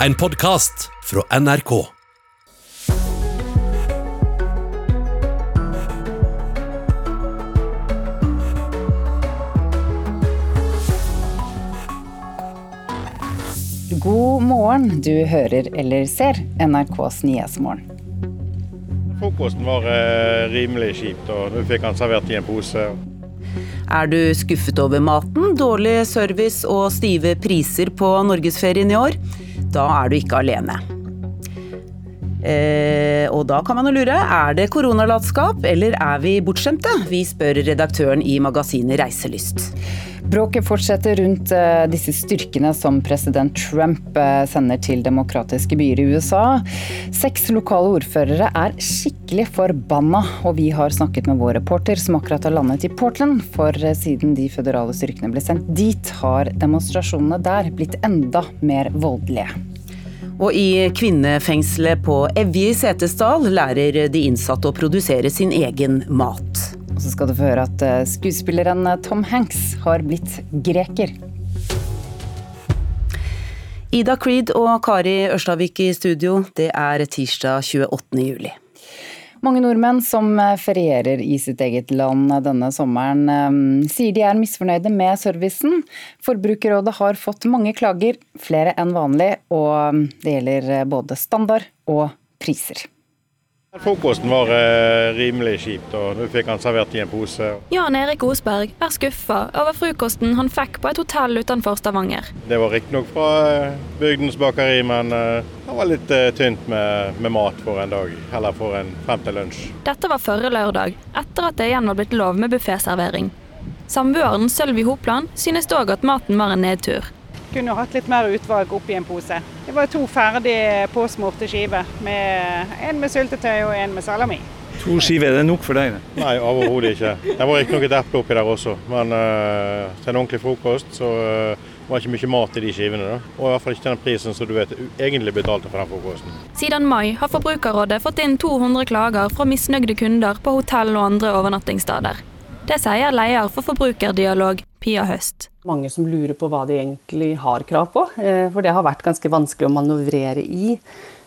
En podkast fra NRK. God morgen, du hører eller ser NRKs Nyhetsmorgen. Frokosten var eh, rimelig kjipt, og du fikk han servert i en pose. Er du skuffet over maten, dårlig service og stive priser på norgesferien i år? Da er du ikke alene. Eh, og da kan man jo lure, er det koronalatskap, eller er vi bortskjemte? Vi spør redaktøren i magasinet Reiselyst. Bråket fortsetter rundt eh, disse styrkene som president Trump eh, sender til demokratiske byer i USA. Seks lokale ordførere er skikkelig forbanna, og vi har snakket med vår reporter som akkurat har landet i Portland. For eh, siden de føderale styrkene ble sendt dit, har demonstrasjonene der blitt enda mer voldelige. Og i kvinnefengselet på Evje i Setesdal lærer de innsatte å produsere sin egen mat. Og så skal du få høre at eh, skuespilleren Tom Hanks har blitt greker. Ida Creed og Kari Ørstavik i studio. Det er tirsdag 28. juli. Mange nordmenn som eh, ferierer i sitt eget land denne sommeren, eh, sier de er misfornøyde med servicen. Forbrukerrådet har fått mange klager, flere enn vanlig, og det gjelder både standard og priser. Frokosten var eh, rimelig kjipt, og nå fikk han servert i en pose. Jan Erik Osberg er skuffa over frokosten han fikk på et hotell utenfor Stavanger. Det var riktignok fra eh, bygdens bakeri, men eh, det var litt eh, tynt med, med, mat for en dag, eller for en frem til lunsj. Dette var forrige lørdag, etter at det igjen var blitt lov med bufféservering. Samboeren Sølvi Hopland synes òg at maten var en nedtur. Kunne hatt litt mer utvalg oppi en pose. Det var to ferdig påsmurte skiver. Med en med syltetøy og en med salami. To skiver, er det nok for deg? Nei, overhodet ikke. Det var riktignok et eple oppi der også, men uh, til en ordentlig frokost så uh, var ikke mye mat i de skivene. da. Og i hvert fall ikke den prisen som du vet egentlig betalte for den frokosten. Siden mai har Forbrukerrådet fått inn 200 klager fra misnøyde kunder på hotell og andre overnattingssteder. Det sier leder for Forbrukerdialog, Pia Høst. Mange som lurer på hva de egentlig har krav på, eh, for det har vært ganske vanskelig å manøvrere i.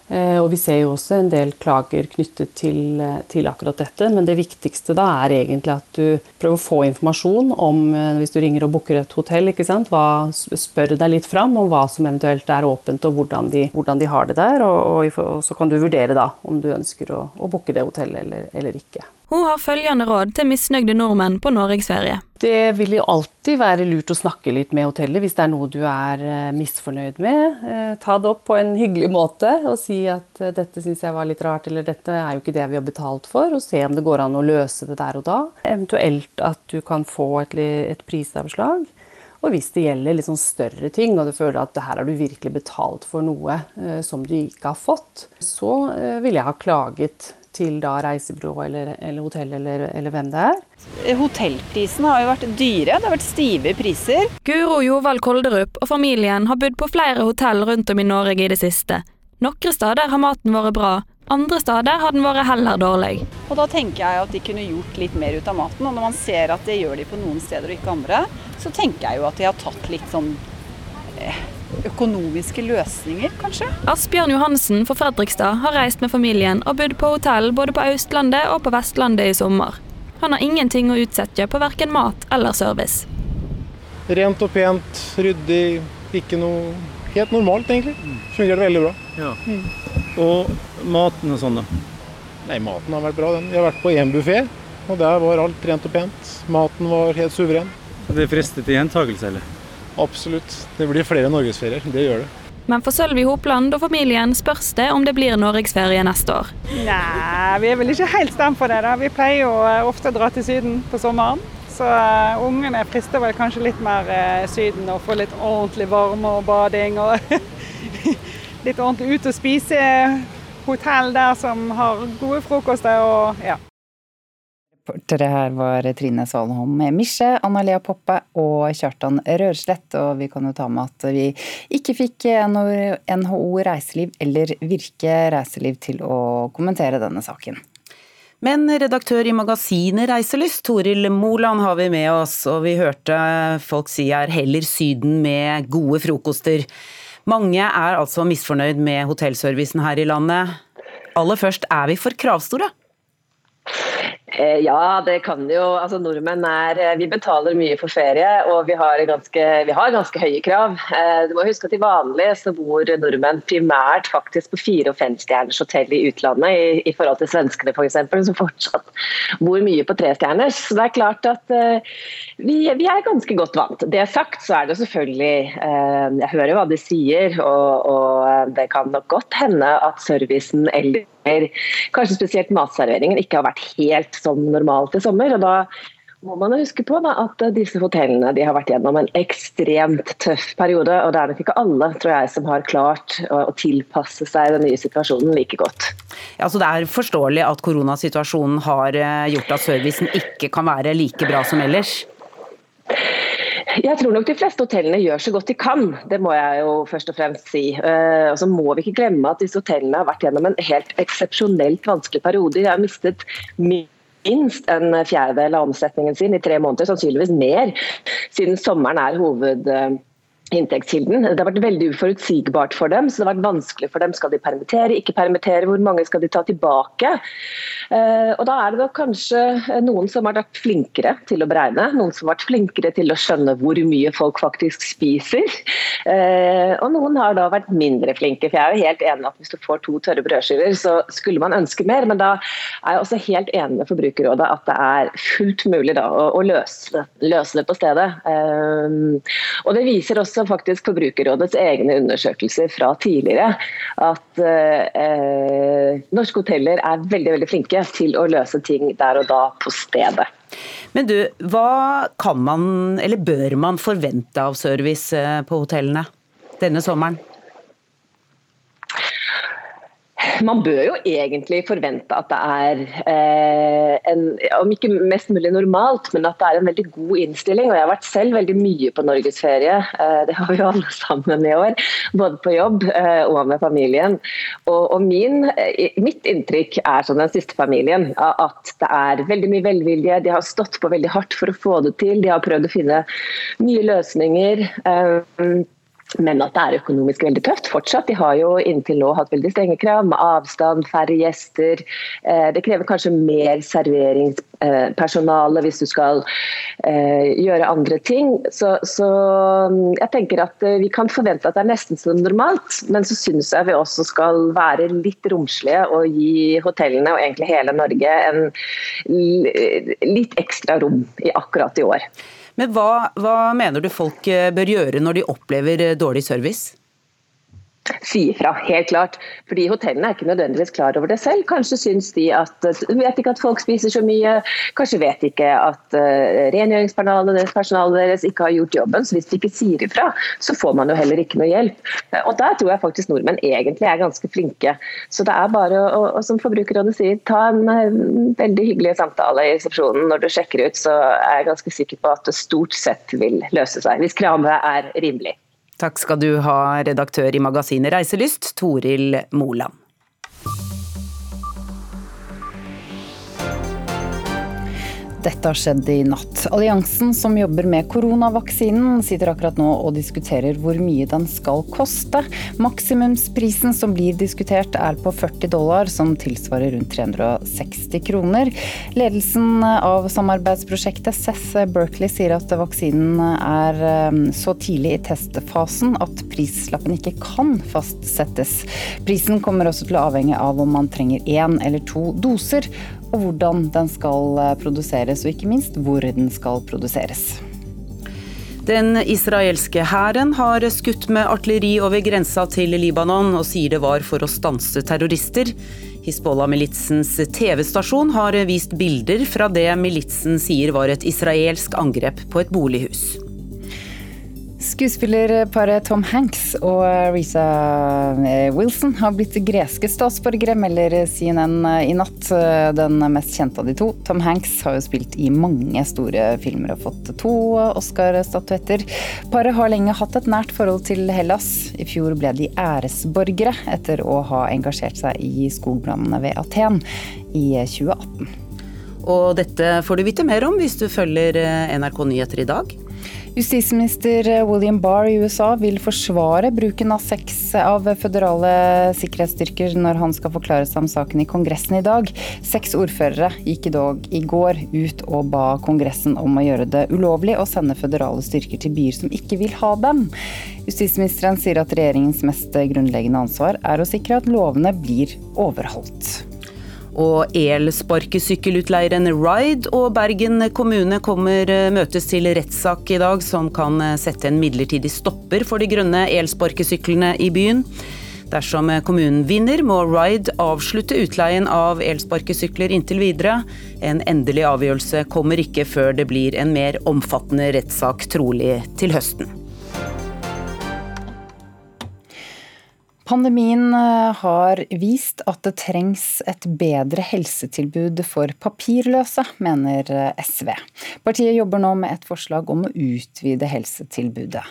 Eh, og vi ser jo også en del klager knyttet til, eh, til, akkurat dette. Men det viktigste da er egentlig at du prøver å få informasjon om Hvis du ringer og booker et hotell? Hva, spør deg litt fram om hva som eventuelt er åpent og hvordan de, hvordan de har det der. Og, og, og, så kan du vurdere da om du ønsker å, å booke det hotellet eller, eller ikke. Hun har følgende råd til misnøyde nordmenn på norgesferie. Det vil jo alltid være lurt å snakke litt med hotellet hvis det er noe du er eh, misfornøyd med. Eh, ta det opp på en hyggelig måte og si at eh, dette syns jeg var litt rart, eller dette er jo ikke det vi har betalt for, og se om det går an å løse det der og da. Eventuelt at du kan få et, et prisavslag. Og hvis det gjelder litt sånn større ting, og du føler at her har du virkelig betalt for noe som du ikke har fått, så ville jeg ha klaget til da reisebyrå eller, eller hotell eller, eller, hvem det er. Hotellprisene har jo vært dyre, det har vært stive priser. Guro Jovald Kolderup og familien har bodd på flere hotell rundt om i Norge i det siste. Noen steder har maten vært bra, andre steder har den vært heller dårlig. Og Da tenker jeg at de kunne gjort litt mer ut av maten. Og når man ser at det gjør de på noen steder og ikke andre, så tenker jeg jo at de har tatt litt sånn eh, økonomiske løsninger, kanskje. Asbjørn Johansen fra Fredrikstad har reist med familien og bodd på hotell både på Østlandet og på Vestlandet i sommer. Han har ingenting å utsette på verken mat eller service. Rent og pent, ryddig, ikke noe Helt normalt, egentlig. Fungerer veldig bra. Ja. Mm. Og maten og sånn, da? Nei, maten har vært bra. den. Vi har vært på én buffé, og der var alt rent og pent. Maten var helt suveren. Det fristet til gjentakelse, eller? Absolutt. Det blir flere norgesferier. Det gjør det. Men for Sølvi Hopland og familien spørs det om det blir norgesferie neste år. Nei, vi er vel ikke helt stemt for det. da. Vi pleier jo eh, ofte å dra til Syden på sommeren. Så uh, ungene frister vel kanskje litt mer uh, Syden og få litt ordentlig varme og bading. Og litt ordentlig ut og spise. Hotell der som har gode frokoster og ja. Reportere her var Trine Svalholm Misje, Anna Lea Poppe og Kjartan Rørslett. Og vi kan jo ta med at vi ikke fikk NHO Reiseliv eller Virke Reiseliv til å kommentere denne saken. Men redaktør i magasinet Reiselyst, Toril Moland, har vi med oss. Og vi hørte folk si er heller Syden med gode frokoster. Mange er altså misfornøyd med hotellservicen her i landet. Aller først, er vi for kravstore? Eh, ja, det kan jo. Altså, nordmenn er eh, Vi betaler mye for ferie, og vi har ganske, vi har ganske høye krav. Eh, du må huske at I vanlig så bor nordmenn primært faktisk på fire- og femstjerners hotell i utlandet, i, i forhold til svenskene f.eks., som fortsatt bor mye på trestjerners. Så det er klart at uh, vi, vi, er ganske godt vant. Det sagt, så er det selvfølgelig uh, Jeg hører hva de sier, og, og det kan nok godt hende at servicen eller kanskje spesielt matserveringen ikke har vært helt som normalt i sommer. og da må man huske på da, at disse hotellene har vært gjennom en ekstremt tøff periode. og Det er nok ikke alle tror jeg, som har klart å, å tilpasse seg den nye situasjonen like godt. Ja, så Det er forståelig at koronasituasjonen har eh, gjort at servicen ikke kan være like bra som ellers? Jeg tror nok de fleste hotellene gjør så godt de kan, det må jeg jo først og fremst si. Uh, og så må vi ikke glemme at disse hotellene har vært gjennom en helt eksepsjonelt vanskelig periode. De har mistet minst en fjerdedel av omsetningen sin i tre måneder, sannsynligvis mer, siden sommeren er hoved inntektskilden. Det har vært veldig uforutsigbart for dem. så det har vært vanskelig for dem. Skal de permittere, ikke permittere, hvor mange skal de ta tilbake? Eh, og Da er det nok kanskje noen som har vært flinkere til å beregne, noen som har vært flinkere til å skjønne hvor mye folk faktisk spiser. Eh, og noen har da vært mindre flinke. for jeg er jo helt enig at Hvis du får to tørre brødskiver, så skulle man ønske mer. Men da er jeg også helt enig med Forbrukerrådet at det er fullt mulig da, å, løse, løse, det på stedet. Eh, og det viser også også faktisk Forbrukerrådets egne undersøkelser fra tidligere at eh, norske hoteller er veldig, veldig flinke til å løse ting der og da på stedet. Men du, hva kan man, eller bør man forvente av service eh, på hotellene denne sommeren? Man bør jo egentlig forvente at det er eh, en, om ikke mest mulig normalt, men at det er en veldig god innstilling. Og jeg har vært selv veldig mye på norgesferie, eh, det har vi jo alle sammen i år. Både på jobb eh, og med familien. Og, og min, eh, mitt inntrykk er som den siste familien, at det er veldig mye velvilje. De har stått på veldig hardt for å få det til. De har prøvd å finne nye løsninger. Eh, men at det er økonomisk veldig tøft fortsatt. De har jo inntil nå hatt veldig strenge krav med avstand, færre gjester. Eh, det krever kanskje mer serveringspersonale hvis du skal eh, gjøre andre ting. Så, så, mm, jeg tenker at eh, vi kan forvente at det er nesten som normalt. Men så syns jeg vi også skal være litt romslige og gi hotellene og egentlig hele Norge en litt ekstra rom i akkurat i år. Men hva, hva mener du folk eh, bør gjøre når de opplever eh, dårlig service? Si ifra, helt klart. Fordi hotellene er ikke nødvendigvis klar over det selv. Kanskje syns de at vet ikke at folk spiser så mye, kanskje vet ikke at uh, rengjøringspersonalet deres, ikke har gjort jobben. Så hvis de ikke sier ifra, så får man jo heller ikke noe hjelp. Og der tror jeg faktisk nordmenn egentlig er ganske flinke. Så det er bare å, som Forbrukerrådet sier, ta en uh, veldig hyggelig samtale i resepsjonen når du sjekker ut, så er jeg ganske sikker på at det stort sett vil løse seg. Hvis kravet er rimelig. Takk skal du ha, redaktør i magasinet Reiselyst, Toril Moland. Dette har skjedd i natt. Alliansen som jobber med koronavaksinen, sitter akkurat nå og diskuterer hvor mye den skal koste. Maksimumsprisen som blir diskutert er på 40 dollar, som tilsvarer rundt 360 kroner. Ledelsen av samarbeidsprosjektet Seth Berkeley sier at vaksinen er eh, så tidlig i testfasen at prislappen ikke kan fastsettes. Prisen kommer også til å avhenge av om man trenger én eller to doser og hvordan den skal eh, produseres, og ikke minst hvor den skal produseres. Den israelske hæren har skutt med artilleri over grensa til Libanon, og sier det var for å stanse terrorister. Hizbollah-militsens TV-stasjon har vist bilder fra det militsen sier var et israelsk angrep på et bolighus. Skuespillerparet Tom Hanks og Risa eh, Wilson har blitt greske statsborgere, melder CNN i natt. Den mest kjente av de to. Tom Hanks har jo spilt i mange store filmer og fått to Oscar-statuetter. Paret har lenge hatt et nært forhold til Hellas. I fjor ble de æresborgere etter å ha engasjert seg i skogbrannene ved Aten i 2018. Og dette får du vite mer om hvis du følger NRK Nyheter i dag. Justisminister William Barr i USA vil forsvare bruken av seks av føderale sikkerhetsstyrker når han skal forklare seg om saken i Kongressen i dag. Seks ordførere gikk i dag i går ut og ba Kongressen om å gjøre det ulovlig å sende føderale styrker til byer som ikke vil ha dem. Justisministeren sier at regjeringens mest grunnleggende ansvar er å sikre at lovene blir overholdt. Og elsparkesykkelutleieren Ride og Bergen kommune kommer eh, møtes til rettssak i dag som kan eh, sette en midlertidig stopper for de grønne elsparkesyklene i byen. Dersom eh, kommunen vinner, må Ride avslutte utleien av elsparkesykler inntil videre. En endelig avgjørelse kommer ikke før det blir en mer omfattende rettssak, trolig til høsten. Pandemien eh, har vist at det trengs et bedre helsetilbud for papirløse, mener eh, SV. Partiet jobber nå med et forslag om å utvide helsetilbudet.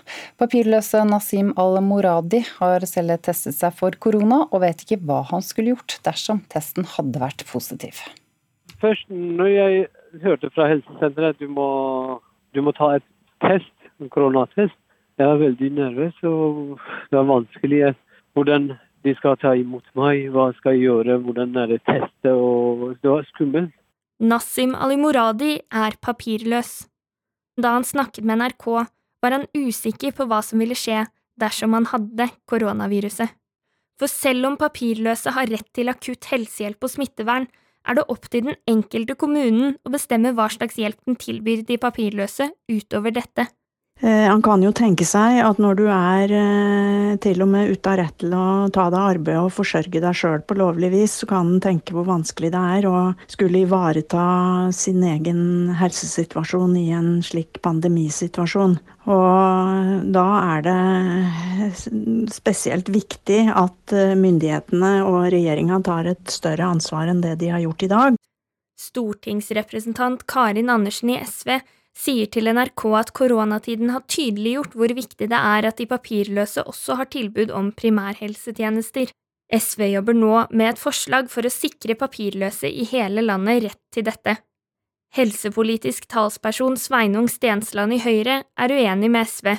Papirløse Nasim Al-Moradi har selv testet seg for korona, og vet ikke hva han skulle gjort dersom testen hadde vært positiv. Først når jeg hørte fra helsesenteret at du må, du må ta et test, en koronatest, jeg var veldig nervøs og det var vanskelig hvordan de skal ta imot meg, hva skal jeg gjøre, hvordan er det testet, og det var skummelt. Nassim Ali-Moradi er papirløs. Da han snakket med NRK, var han usikker på hva som ville skje dersom han hadde koronaviruset. For selv om papirløse har rett til akutt helsehjelp og smittevern, er det opp til den enkelte kommunen å bestemme hva slags hjelp den tilbyr de papirløse utover dette. Eh, han kan jo tenke seg at når du er eh, til og med ute av rett til å ta deg arbeid og forsørge deg sjøl på lovlig vis, så kan han tenke hvor vanskelig det er å skulle ivareta sin egen helsesituasjon i en slik pandemisituasjon. Og da er det spesielt viktig at eh, myndighetene og regjeringa tar et større ansvar enn det de har gjort i dag. Stortingsrepresentant Karin Andersen i SV sier til NRK at koronatiden har tydeliggjort hvor viktig det er at de papirløse også har tilbud om primærhelsetjenester. SV jobber nå med et forslag for å sikre papirløse i hele landet rett til dette. Helsepolitisk talsperson Sveinung Stensland i Høyre er uenig med SV.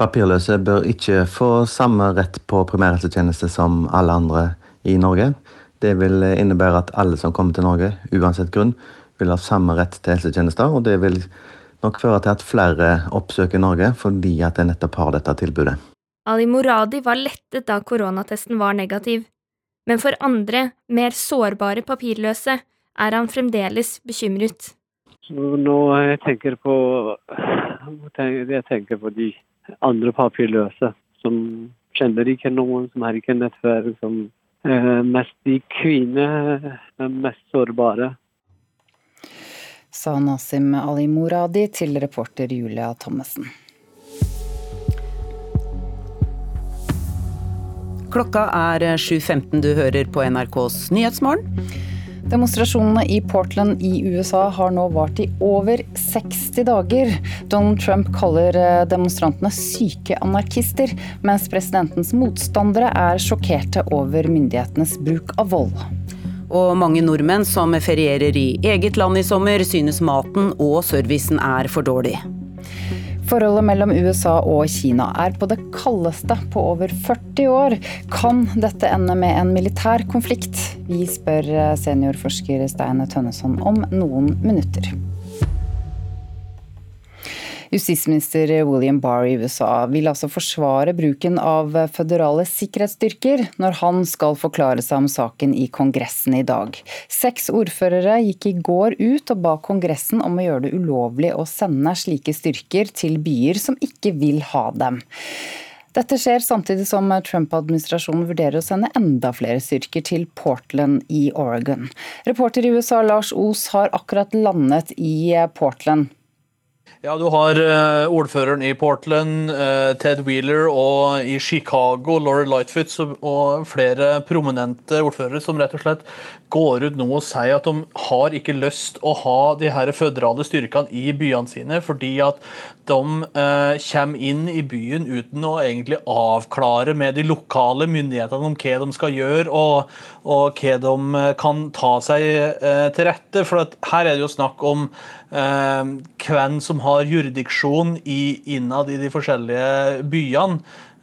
Papirløse bør ikke få samme rett på primærhelsetjeneste som alle andre i Norge. Det vil innebære at alle som kommer til Norge, uansett grunn, vil ha samme rett til helsetjenester. og det vil nok føre til at flere oppsøker Norge fordi at de nettopp har dette tilbudet. Ali Moradi var lettet da koronatesten var negativ, men for andre, mer sårbare papirløse, er han fremdeles bekymret. Nå jeg tenker på jeg tenker på de andre papirløse som kjenner ikke noen, som har ikke nettverk, som er mest de kvinner er mest sårbare sa Nasim Ali Moradi til reporter Julia Thommessen. Klokka er 7.15, du hører på NRKs Nyhetsmorgen. Demonstrasjonene i Portland i USA har nå vart i over 60 dager. Donald Trump kaller eh, demonstrantene syke anarkister, mens presidentens motstandere er sjokkerte over myndighetenes bruk av vold. Og mange nordmenn som ferierer i eget land i sommer, synes maten og servicen er for dårlig. Forholdet mellom USA og Kina er på det kaldeste på over 40 år. Kan dette ende med en militær konflikt? Vi spør seniorforsker Steine Tønneson om noen minutter. Justisminister William Barr i USA vil altså forsvare bruken av føderale sikkerhetsstyrker når han skal forklare seg om saken i Kongressen i dag. Seks ordførere gikk i går ut og ba Kongressen om å gjøre det ulovlig å sende slike styrker til byer som ikke vil ha dem. Dette skjer samtidig som Trump-administrasjonen vurderer å sende enda flere styrker til Portland i Oregon. Reporter i USA Lars Os har akkurat landet i Portland. Ja, Du har uh, ordføreren i Portland, uh, Ted Wheeler, og i Chicago, Laurie Lightfoot, og flere prominente ordførere som rett og slett går ut nå og sier at de har ikke lyst å ha de her føderale styrkene i byene sine, fordi at de uh, kommer inn i byen uten å egentlig avklare med de lokale myndighetene om hva de skal gjøre, og, og hva de kan ta seg til rette. For her er det jo snakk om hvem som har jurisdiksjon innad i de forskjellige byene.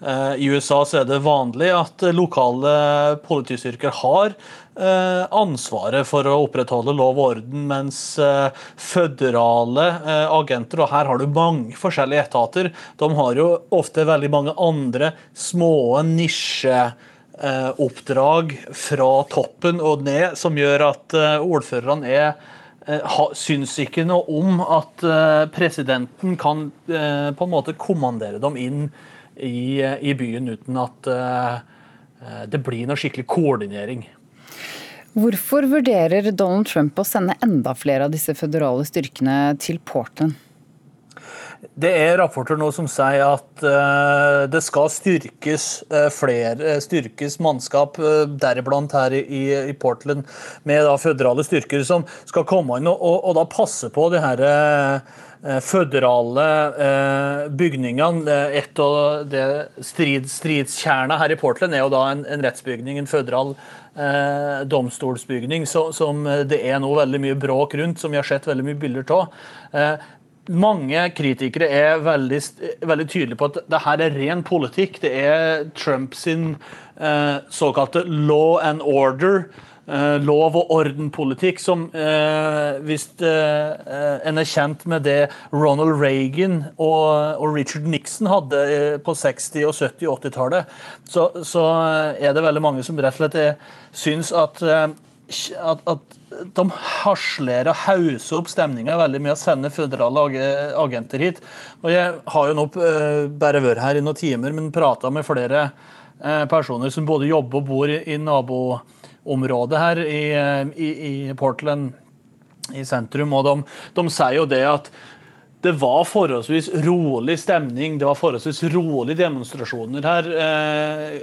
Eh, I USA så er det vanlig at lokale politistyrker har eh, ansvaret for å opprettholde lov og orden, mens eh, føderale agenter, og her har du mange forskjellige etater, de har jo ofte veldig mange andre små nisjeoppdrag fra toppen og ned, som gjør at ordførerne er syns ikke noe om at presidenten kan på en måte kommandere dem inn i, i byen uten at det blir noe skikkelig koordinering. Hvorfor vurderer Donald Trump å sende enda flere av disse føderale styrkene til Portland? Det er rapporter nå som sier at uh, det skal styrkes uh, flere styrkes mannskap, uh, deriblant her i, i, Portland, med da føderale styrker som skal komme inn og, og, og da passe på de her Eh, føderale eh, bygningene. Et av det strid, stridskjerna her i Portland er jo da en, en rettsbygning, en føderal eh, domstolsbygning, så, som det er nå veldig mye bråk rundt, som vi har sett veldig mye bilder av. Eh, mange kritikere er veldig, veldig, tydelige på at det her er ren politikk. Det er Trumps eh, såkalte law and order Eh, lov- og orden-politikk, som eh, hvis eh, en er kjent med det Ronald Reagan og, og Richard Nixon hadde på 60-, og 70- og 80-tallet, så, så, er det veldig mange som rett og slett syns at, at, at de harsler og hauser opp stemninga veldig med å sende føderale agenter hit. Og Jeg har jo nå bare vært her i noen timer, men prata med flere personer som både jobber og bor i, naboområdet her i, i, i Portland, i sentrum. Og de, de sier jo det at det var forholdsvis rolig stemning, det var forholdsvis rolig demonstrasjoner her eh,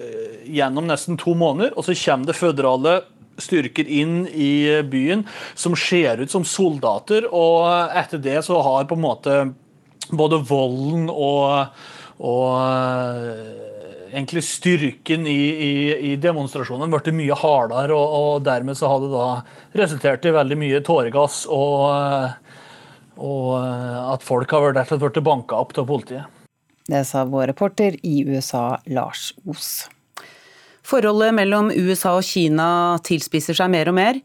gjennom nesten to måneder. Og så kommer det føderale styrker inn i byen som ser ut som soldater. Og etter det så har på en måte både volden og, og egentlig styrken i, i, i demonstrasjonen ble mye hardere, og, og, dermed så hadde det da resultert i veldig mye tåregass og, og at folk har rett og slett blitt banka opp av politiet. Det sa vår reporter i USA, Lars Os. Forholdet mellom USA og Kina tilspisser seg mer og mer.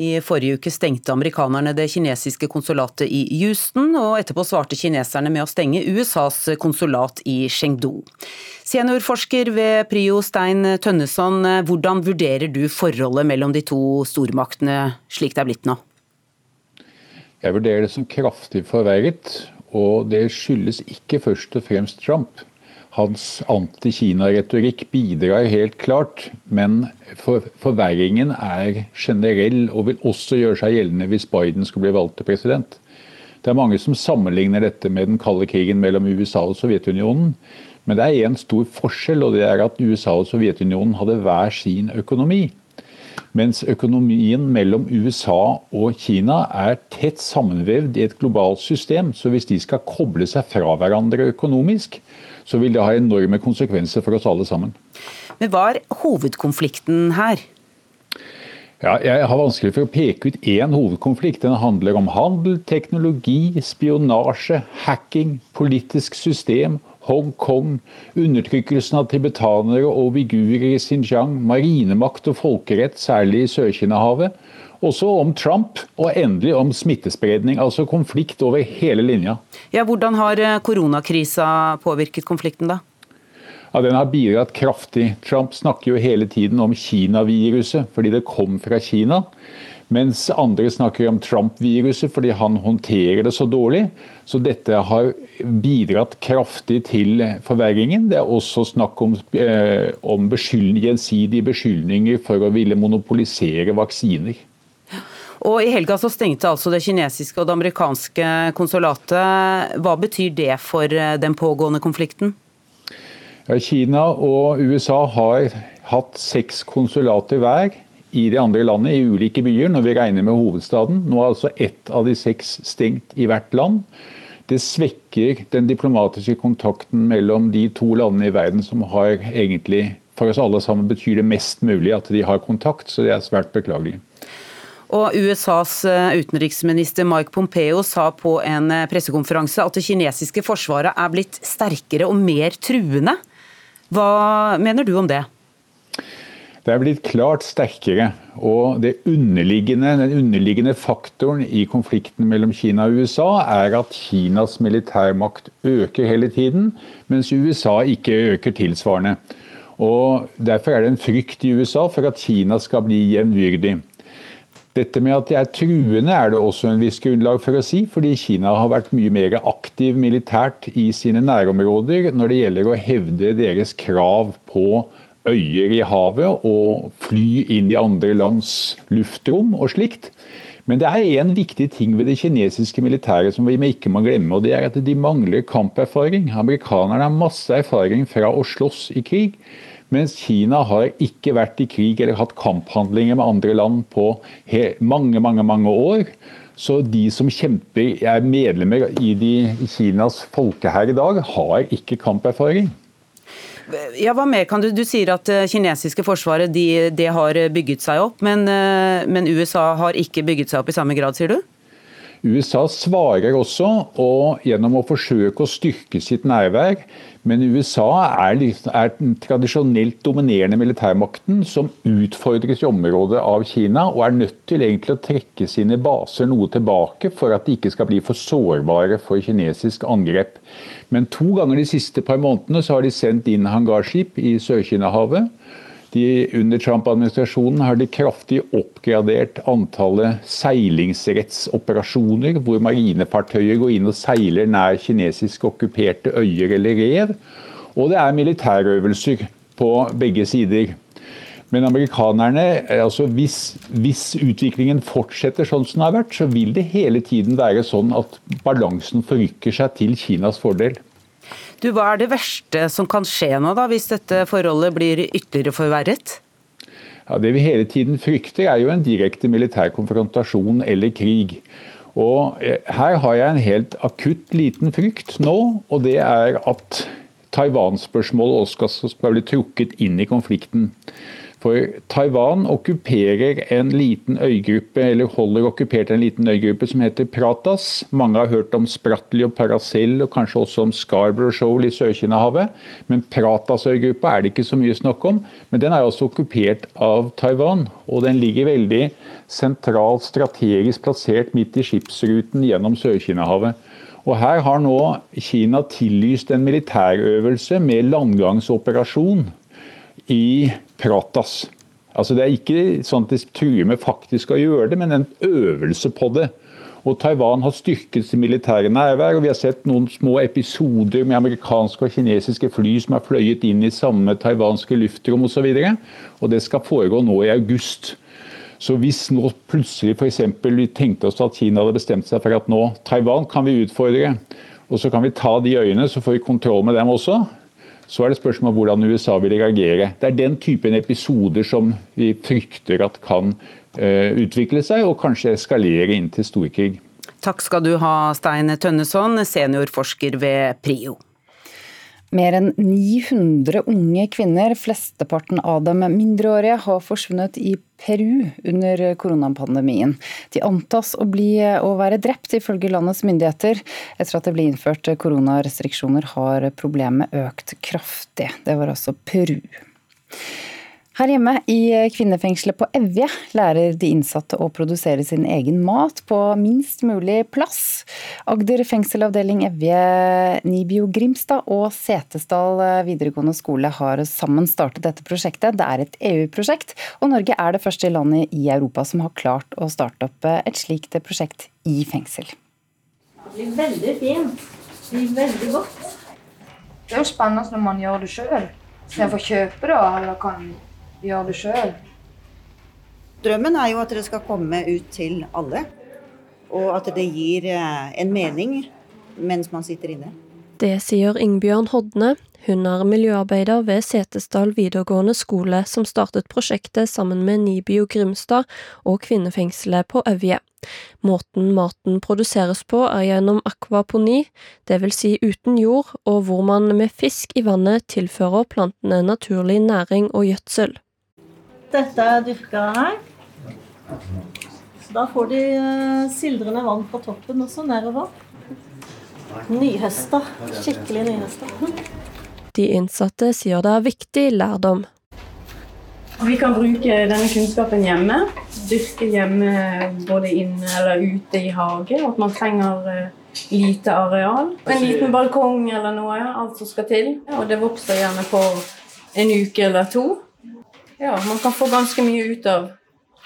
I forrige uke stengte amerikanerne det kinesiske konsulatet i Houston, og etterpå svarte kineserne med å stenge USAs konsulat i Chengdu. Seniorforsker ved Prio Stein Tønneson, hvordan vurderer du forholdet mellom de to stormaktene slik det er blitt nå? Jeg vurderer det som kraftig forverret, og det skyldes ikke først og fremst Trump. Hans anti-Kina-retorikk bidrar helt klart, men for, forverringen er generell og vil også gjøre seg gjeldende hvis Biden skulle bli valgt til president. Det er mange som sammenligner dette med den kalde krigen mellom USA og Sovjetunionen. Men det er én stor forskjell, og det er at USA og Sovjetunionen hadde hver sin økonomi. Mens økonomien mellom USA og Kina er tett sammenvevd i et globalt system. Så hvis de skal koble seg fra hverandre økonomisk, så vil det ha enorme konsekvenser for oss alle sammen. Men hva er hovedkonflikten her? Ja, jeg har vanskelig for å peke ut én hovedkonflikt. Den handler om handel, teknologi, spionasje, hacking, politisk system, Hongkong, undertrykkelsen av tibetanere og uigurer i Xinjiang, marinemakt og folkerett, særlig i Sør-Kina-havet. Også om Trump, og endelig om smittespredning. Altså konflikt over hele linja. Ja, Hvordan har eh, koronakrisa påvirket konflikten, da? Ja, Den har bidratt kraftig. Trump snakker jo hele tiden om Kina-viruset, fordi det kom fra Kina. Mens andre snakker om Trump-viruset fordi han håndterer det så dårlig. Så dette har bidratt kraftig til forverringen. Det er også snakk om, eh, om beskyldning, gjensidige beskyldninger for å ville monopolisere vaksiner. Og I helga så stengte altså det kinesiske og det amerikanske konsulatet. Hva betyr det for eh, den pågående konflikten? Kina og USA har hatt seks konsulater hver i de andre landene, i ulike byer, når vi regner med hovedstaden. Nå er altså ett av de seks stengt i hvert land. Det svekker den diplomatiske kontakten mellom de to landene i verden som har egentlig For oss alle sammen betyr det mest mulig at de har kontakt, så det er svært beklagelig. Og USAs eh, utenriksminister Mike Pompeo sa på en eh, pressekonferanse at det kinesiske forsvaret er blitt sterkere og mer truende. Hva mener du om det? Det er blitt klart sterkere. Og underliggende, den underliggende faktoren i konflikten mellom Kina og USA er at Kinas militærmakt øker hele tiden, mens USA ikke øker tilsvarende. Og Derfor er det en frykt i USA for at Kina skal bli jevnbyrdig. Dette med at de er truende er det også en viss grunnlag for å si, fordi Kina har vært mye mer aktiv militært i sine nærområder når det gjelder å hevde deres krav på øyer i havet og fly inn i andre lands luftrom og slikt. Men det er én viktig ting ved det kinesiske militæret som vi ikke må glemme, og det er at de mangler kamperfaring. Amerikanerne har masse erfaring fra å slåss i krig. Mens Kina har ikke vært i krig eller hatt kamphandlinger med andre land på mange, mange, mange år. Så de som kjemper, er medlemmer i, de, Kinas folkehær i dag, har ikke kamperfaring. Ja, hva mer kan Du du sier at det kinesiske forsvaret de, de har bygget seg opp, men, eh, men USA har ikke bygget seg opp i samme grad, sier du? USA svarer også, og gjennom å forsøke å styrke sitt nærvær. Men USA er, er den tradisjonelt dominerende militærmakten som utfordres i området av Kina, og er nødt til egentlig å trekke sine baser noe tilbake for at de ikke skal bli for sårbare for kinesisk angrep. Men to ganger de siste par månedene så har de sendt inn hangarskip i Sør-Kina-havet. De, under Trump-administrasjonen har de kraftig oppgradert antallet seilingsrettsoperasjoner, hvor marinefartøyer går inn og seiler nær kinesisk okkuperte øyer eller rev. Og det er militærøvelser på begge sider. Men amerikanerne, altså hvis, hvis, utviklingen fortsetter sånn som den har vært, så vil det hele tiden være sånn at balansen forrykker seg til Kinas fordel. Du, Hva er det verste som kan skje nå, da, hvis dette forholdet blir ytterligere forverret? Ja, Det vi hele tiden frykter, er jo en direkte militær konfrontasjon eller krig. Og eh, Her har jeg en helt akutt liten frykt nå, og det er at Taiwan-spørsmålet også skal bli trukket inn i konflikten. For Taiwan okkuperer en liten øygruppe, eller holder okkupert en liten øygruppe som heter Pratas. Mange har hørt om Spratly og Paracel, og kanskje også om Scarborough Shoal i Sør-Kina-havet. Men Pratas-øygruppa er det ikke så mye snakk om. Men den er også okkupert av Taiwan. Og den ligger veldig sentralt strategisk plassert midt i skipsruten gjennom Sør-Kina-havet. Og Her har nå Kina tillyst en militærøvelse med landgangsoperasjon i Pratas. Altså Det er ikke sånn at de truer med faktisk å gjøre det, men en øvelse på det. Og Taiwan har styrket sin militære nærvær, og vi har sett noen små episoder med amerikanske og kinesiske fly som har fløyet inn i samme taiwanske luftrom osv. Og, så og det skal foregå nå i august. Så hvis nå plutselig f.eks. vi tenkte oss at Kina hadde bestemt seg for at nå Taiwan kan vi utfordre, og så kan vi ta de øyene, så får vi kontroll med dem også, så er det spørsmål om hvordan USA vil reagere. Det er den typen episoder som vi frykter at kan uh, utvikle seg, og kanskje eskalere inn til storkrig. Takk skal du ha, Stein Tønneson, seniorforsker ved PRIO. Mer enn 900 unge kvinner, flesteparten av dem mindreårige, har forsvunnet i Peru under koronapandemien. De antas å, bli, å være drept, ifølge landets myndigheter. Etter at det ble innført koronarestriksjoner, har problemet økt kraftig. Det var altså Peru. Her hjemme i kvinnefengselet på Evje lærer de innsatte å produsere sin egen mat på minst mulig plass. Agder fengselavdeling Evje, Nibio Grimstad og Setesdal videregående skole har sammen startet dette prosjektet. Det er et EU-prosjekt, og Norge er det første landet i Europa som har klart å starte opp et slikt prosjekt i fengsel. Det blir veldig fint. Det blir veldig godt. Det er jo spennende når man gjør det sjøl. Så jeg får kjøpe det, eller kan gjøre det sjøl? Drømmen er jo at det skal komme ut til alle. Og at det gir eh, en mening mens man sitter inne. Det sier Ingebjørn Hodne. Hun er miljøarbeider ved Setesdal videregående skole, som startet prosjektet sammen med Nibio Grimstad og kvinnefengselet på Evje. Måten maten produseres på er gjennom akvaponi, dvs. Si uten jord, og hvor man med fisk i vannet tilfører plantene naturlig næring og gjødsel. Dette er dyrka her. Så da får de eh, sildrende vann på toppen også nedover. Nyhøsta. Skikkelig nyhøsta. De innsatte sier det er viktig lærdom. Vi kan bruke denne kunnskapen hjemme. Dyrke hjemme både inne eller ute i hage. At man trenger eh, lite areal. En liten balkong eller noe, alt som skal til. Og det vokser gjerne på en uke eller to. Ja, man kan få ganske mye ut av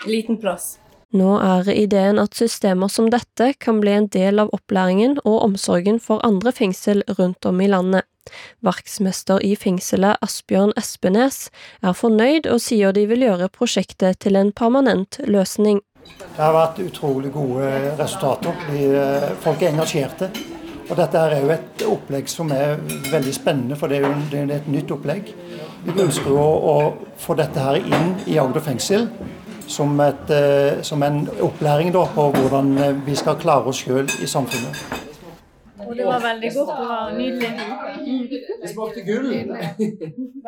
liten plass. Nå er ideen at systemer som dette kan bli en del av opplæringen og omsorgen for andre fengsel rundt om i landet. Verksmester i fengselet Asbjørn Espenes er fornøyd og sier de vil gjøre prosjektet til en permanent løsning. Det har vært utrolig gode resultater. Eh, folk er engasjerte. Og dette er jo et opplegg som er veldig spennende, for det er jo et nytt opplegg. Vi ønsker å, å få dette her inn i Agder fengsel som, et, eh, som en opplæring da, på hvordan eh, vi skal klare oss sjøl i samfunnet. Og det var veldig godt. Det var nydelig. Det smakte gull.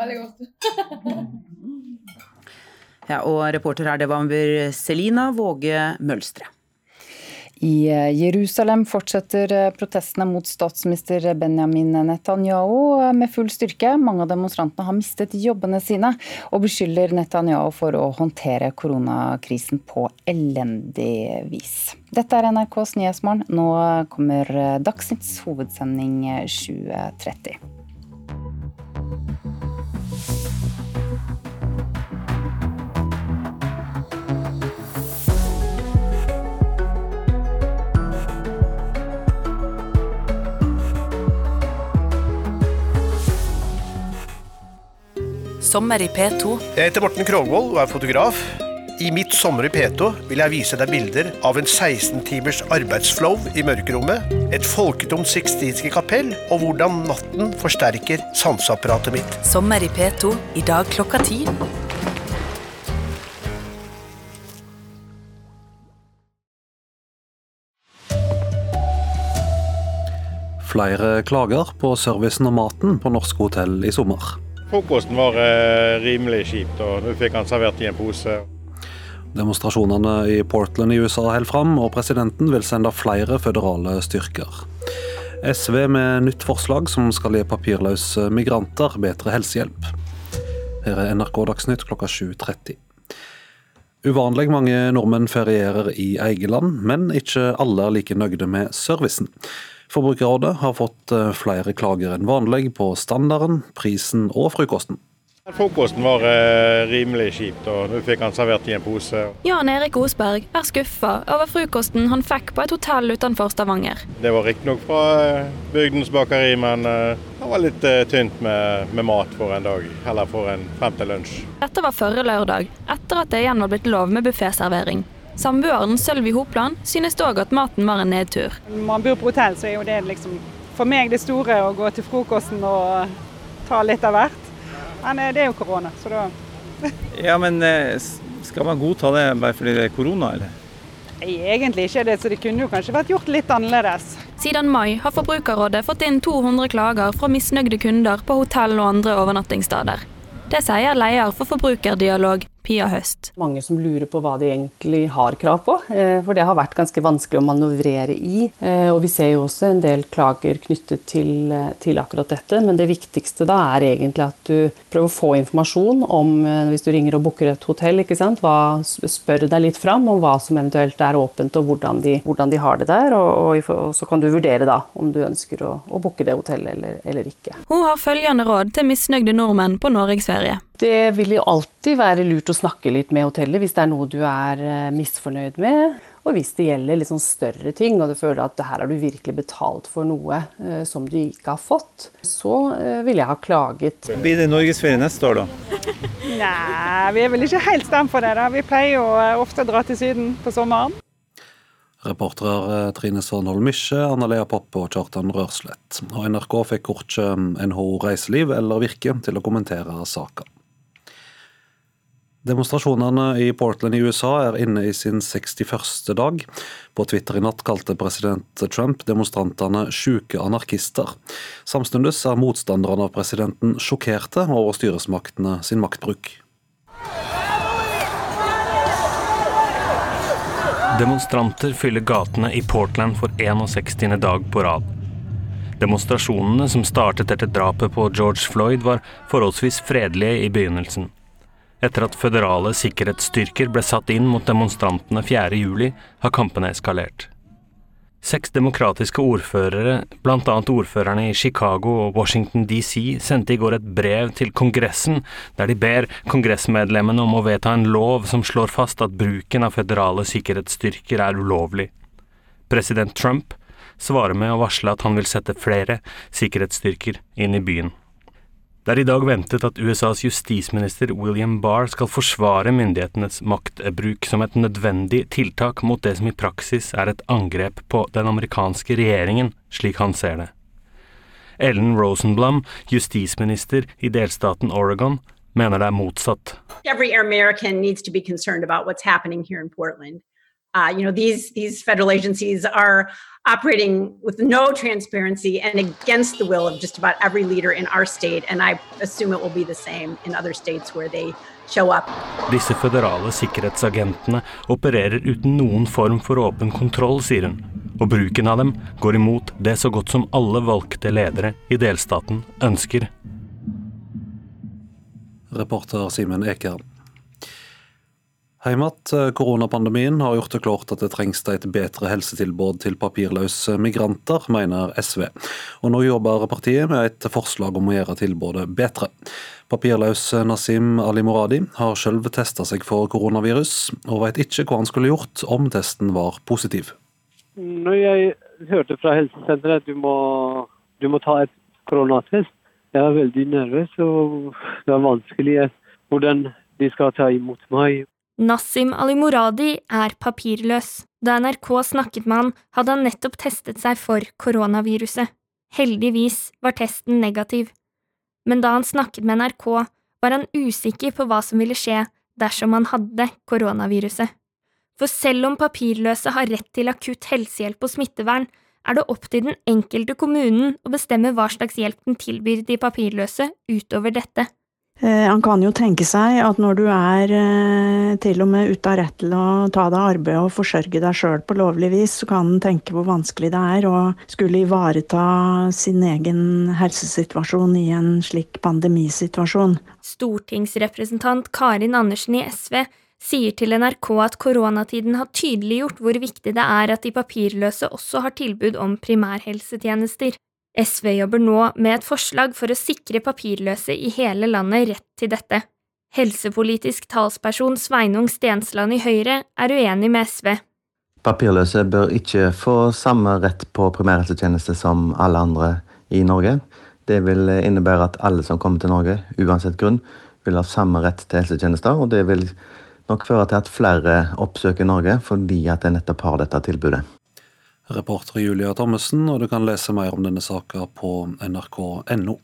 Veldig godt. Ja, og reporter her, det var Selina Våge Mølstre. I eh, Jerusalem fortsetter eh, protestene mot statsminister Benjamin Netanyahu eh, med full styrke. Mange av demonstrantene har mistet jobbene sine, og beskylder Netanyahu for å håndtere koronakrisen på elendig vis. Dette er NRKs Nyhetsmorgen. Nå kommer Dagsnytts hovedsending 2030. Sommer i P2. Jeg heter Morten Krogvold og er fotograf. I mitt Sommer i P2 vil jeg vise deg bilder av en 16 timers arbeidsflow i mørkerommet, et folketomt sixtinske kapell og hvordan natten forsterker sanseapparatet mitt. Sommer i P2 i dag klokka ti. Flere klager på servicen og maten på norske hotell i sommer. Frokosten var eh, rimelig kjipt, og nå fikk han servert i en pose. Demonstrasjonene i Portland i USA holder fram, og presidenten vil sende flere føderale styrker. SV med nytt forslag som skal gi papirløse migranter bedre helsehjelp. Her er NRK Dagsnytt klokka 7.30. Uvanlig mange nordmenn ferierer i eget land, men ikke alle er like nøyde med servicen. Forbrukerrådet har fått eh, flere klager enn vanlig på standarden, prisen og frokosten. Frokosten var eh, rimelig kjipt, og nå fikk han servert i en pose. Jan Erik Osberg er skuffa over frokosten han fikk på et hotell utenfor Stavanger. Det var riktignok fra eh, bygdens bakeri, men det var litt tynt med, med, mat for en dag. Eller for en frem til lunsj. Dette var forrige lørdag, etter at det igjen var blitt lov med bufféservering. Samboeren Sølvi Hopland synes òg at maten var en nedtur. Når man bor på hotell, så er jo det liksom for meg det store å gå til frokosten og ta litt av hvert. Men eh, det er jo korona, så da Ja, men eh, skal man godta det bare fordi det er korona, eller? Egentlig ikke det, så det kunne jo kanskje vært gjort litt annerledes. Siden mai har Forbrukerrådet fått inn 200 klager fra misnøyde kunder på hotell og andre overnattingssteder. Det sier leder for Forbrukerdialog, Pia Høst. Mange som lurer på hva de egentlig har krav på, eh, for det har vært ganske vanskelig å manøvrere i. Eh, og vi ser jo også en del klager knyttet til, eh, til akkurat dette, men det viktigste da er egentlig at du prøver å få informasjon om, hvis du ringer og booker et hotell, ikke sant? Hva, spør deg litt fram om hva som eventuelt er åpent og hvordan de, hvordan de har det der, og, og, og, så kan du vurdere da om du ønsker å, å booke det hotellet eller, eller ikke. Hun har følgende råd til misnøyde nordmenn på norgesferie. Det vil jo alltid være lurt å snakke litt med hotellet hvis det er noe du er eh, misfornøyd med. Og hvis det gjelder litt sånn større ting, og du føler at her har du virkelig betalt for noe eh, som du ikke har fått, så eh, ville jeg ha klaget. Blir det norgesferie neste år, da? Nei, vi er vel ikke helt stemt for det. da. Vi pleier jo ofte å dra til Syden på sommeren. Reportere Trine Sørnholm Misje, Anna Lea Poppe og Kjartan Rørslett. Og NRK fikk kort NHO Reiseliv eller Virke til å kommentere saka. Demonstrasjonene i Portland i USA er inne i sin 61. dag. På Twitter i natt kalte president Trump demonstrantene sjuke anarkister. Samtidig er motstanderne av presidenten sjokkerte over styresmaktene sin maktbruk. Demonstranter fyller gatene i Portland for 61. dag på rad. Demonstrasjonene som startet etter drapet på George Floyd, var forholdsvis fredelige i begynnelsen. Etter at føderale sikkerhetsstyrker ble satt inn mot demonstrantene 4.7, har kampene eskalert. Seks demokratiske ordførere, bl.a. ordførerne i Chicago og Washington DC, sendte i går et brev til Kongressen der de ber kongressmedlemmene om å vedta en lov som slår fast at bruken av føderale sikkerhetsstyrker er ulovlig. President Trump svarer med å varsle at han vil sette flere sikkerhetsstyrker inn i byen. Det er i dag ventet at USAs justisminister William Barr skal forsvare myndighetenes maktbruk som et nødvendig tiltak mot det som i praksis er et angrep på den amerikanske regjeringen, slik han ser det. Ellen Rosenblum, justisminister i delstaten Oregon, mener det er motsatt. Every American needs to be concerned about what's happening here in Portland. Uh, you know, these these federal agencies are operating with no transparency and against the will of just about every leader in our state, and I assume it will be the same in other states where they show up. Disse føderale sikkerhetsagentene opererer uten noen form for åpen kontroll, sier hun, og bruken av dem går imot det så godt som alle valgte ledere i delstaten ønsker. Reporter Simen Ekern. Heim at koronapandemien har gjort det klart at det trengs et bedre helsetilbud til papirløse migranter, mener SV. Og nå jobber partiet med et forslag om å gjøre tilbudet bedre. Papirløs Nasim Ali Moradi har selv testa seg for koronavirus, og vet ikke hva han skulle gjort om testen var positiv. Når jeg hørte fra helsesenteret at du må, du må ta et koronatest, jeg var veldig nervøs og det var vanskelig hvordan de skal ta imot meg. Nassim Ali-Moradi er papirløs. Da NRK snakket med han, hadde han nettopp testet seg for koronaviruset. Heldigvis var testen negativ. Men da han snakket med NRK, var han usikker på hva som ville skje dersom han hadde koronaviruset. For selv om papirløse har rett til akutt helsehjelp og smittevern, er det opp til den enkelte kommunen å bestemme hva slags hjelp den tilbyr de papirløse utover dette. Han kan jo tenke seg at når du er til og med ute av rett til å ta deg arbeid og forsørge deg sjøl på lovlig vis, så kan han tenke hvor vanskelig det er å skulle ivareta sin egen helsesituasjon i en slik pandemisituasjon. Stortingsrepresentant Karin Andersen i SV sier til NRK at koronatiden har tydeliggjort hvor viktig det er at de papirløse også har tilbud om primærhelsetjenester. SV jobber nå med et forslag for å sikre papirløse i hele landet rett til dette. Helsepolitisk talsperson Sveinung Stensland i Høyre er uenig med SV. Papirløse bør ikke få samme rett på primærhelsetjeneste som alle andre i Norge. Det vil innebære at alle som kommer til Norge, uansett grunn, vil ha samme rett til helsetjenester, og det vil nok føre til at flere oppsøker Norge fordi at de nettopp har dette tilbudet. Reporter Julia Thommessen, og du kan lese mer om denne saka på nrk.no.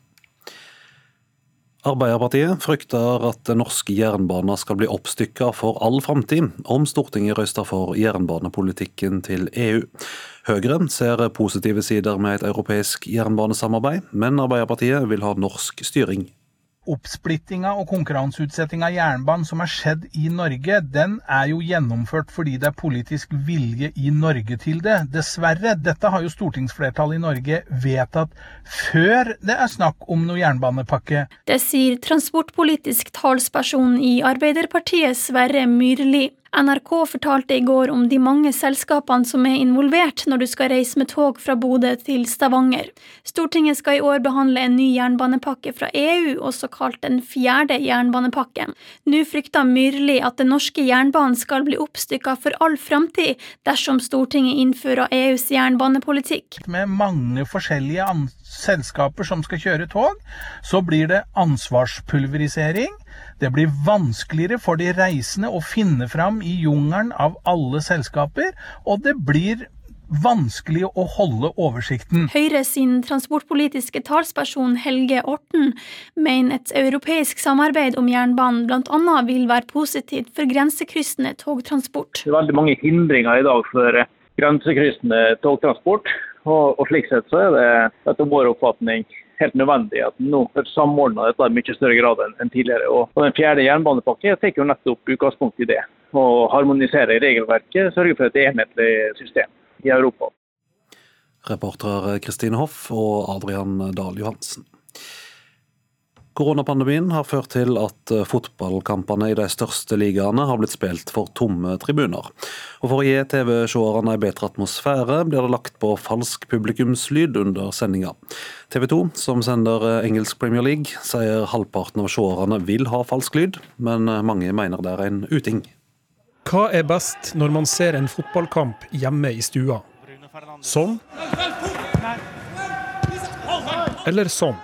Arbeiderpartiet frykter at den norske jernbanen skal bli oppstykka for all framtid om Stortinget røyster for jernbanepolitikken til EU. Høyre ser positive sider med et europeisk jernbanesamarbeid, men Arbeiderpartiet vil ha norsk styring oppsplittinga og konkurranseutsettinga av jernbanen som har skjedd i Norge, den er jo gjennomført fordi det er politisk vilje i Norge til det. Dessverre. Dette har jo stortingsflertallet i Norge vedtatt før det er snakk om noe jernbanepakke. Det sier transportpolitisk talsperson i Arbeiderpartiet, Sverre Myrli. NRK fortalte i går om de mange selskapene som er involvert når du skal reise med tog fra Bodø til Stavanger. Stortinget skal i år behandle en ny jernbanepakke fra EU, også kalt den fjerde jernbanepakken. Nå frykter Myrli at den norske jernbanen skal bli oppstykka for all framtid dersom Stortinget innfører EUs jernbanepolitikk. Med mange forskjellige selskaper som skal kjøre tog, så blir det ansvarspulverisering. Det blir vanskeligere for de reisende å finne fram i jungelen av alle selskaper, og det blir vanskelig å holde oversikten. Høyre sin transportpolitiske talsperson Helge Orten mener et europeisk samarbeid om jernbanen bl.a. vil være positivt for grensekryssende togtransport. Det er veldig mange hindringer i dag for grensekryssende togtransport. Og, og, slik sett så er det etter vår oppfatning helt nødvendig at nå samordner dette i mye større grad enn tidligere. Og Den fjerde jernbanepakken tar jo nettopp utgangspunkt i det. Å harmonisere regelverket, sørge for et enhetlig system i Europa. Reportere Kristine Hoff og Adrian Dahl Johansen. Koronapandemien har ført til at eh, fotballkampene i de største ligaene har blitt spilt for tomme tribuner. Og For å gi TV-seerne en bedre atmosfære, blir det lagt på falsk publikumslyd under sendinga. TV 2, som sender eh, engelsk Premier League, sier halvparten av seerne vil ha falsk lyd, men eh, mange mener det er en uting. Hva er best når man ser en fotballkamp hjemme i stua? Sånn? Eller sånn?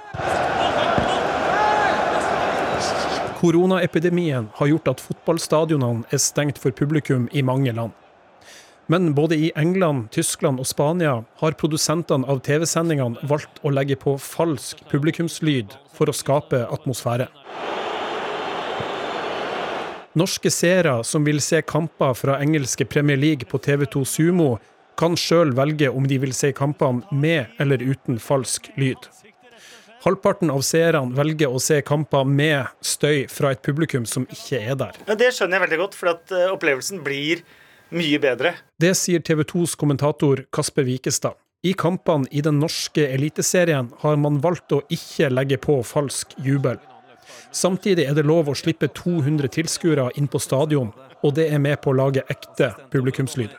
Koronaepidemien har gjort at fotballstadionene er stengt for publikum i mange land. Men både i England, Tyskland og Spania har produsentene av TV-sendingene valgt å legge på falsk publikumslyd for å skape atmosfære. Norske seere som vil se kamper fra engelske Premier League på TV2 Sumo, kan sjøl velge om de vil se kampene med eller uten falsk lyd. Halvparten av seerne velger å se kamper med støy fra et publikum som ikke er der. Ja, det skjønner jeg veldig godt, for at eh, opplevelsen blir mye bedre. Det sier TV 2s kommentator Kasper Wikestad. I kampene i den norske eliteserien har man valgt å ikke legge på falsk jubel. Samtidig er det lov å slippe 200 tilskuere inn på stadion, og det er med på å lage ekte publikumslyd.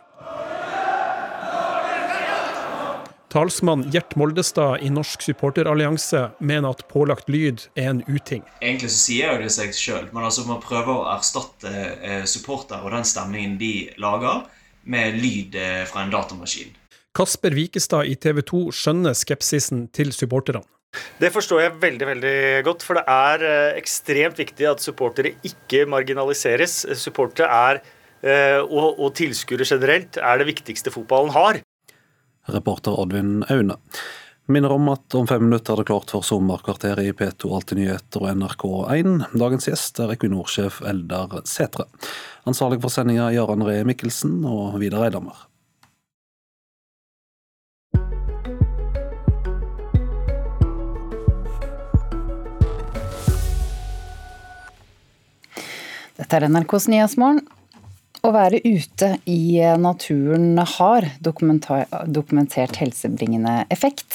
Talsmann Gjert Moldestad i Norsk supporterallianse mener at pålagt lyd er en uting. Egentlig så sier jo det seg sjøl, men altså man prøver å erstatte eh, supporter og den stemningen de lager, med lyd eh, fra en datamaskin. Kasper Wikestad i TV 2 skjønner skepsisen til supporterne. Det forstår jeg veldig veldig godt, for det er eh, ekstremt viktig at supportere ikke marginaliseres. Supportere er, og, og tilskuere generelt, er det viktigste fotballen har. Reporter Oddvin Aune. Minner om at om fem minutter er det klart for sommerkvarteret i P2 Alltid nyheter og NRK1. Dagens gjest er Equinor-sjef Eldar Sætre. Ansvarlig for sendinga Jarand Ree Mikkelsen og Vidar Eidhammer. Dette er NRKs Nyhetsmorgen. Å være ute i naturen har dokumentert helsebringende effekt.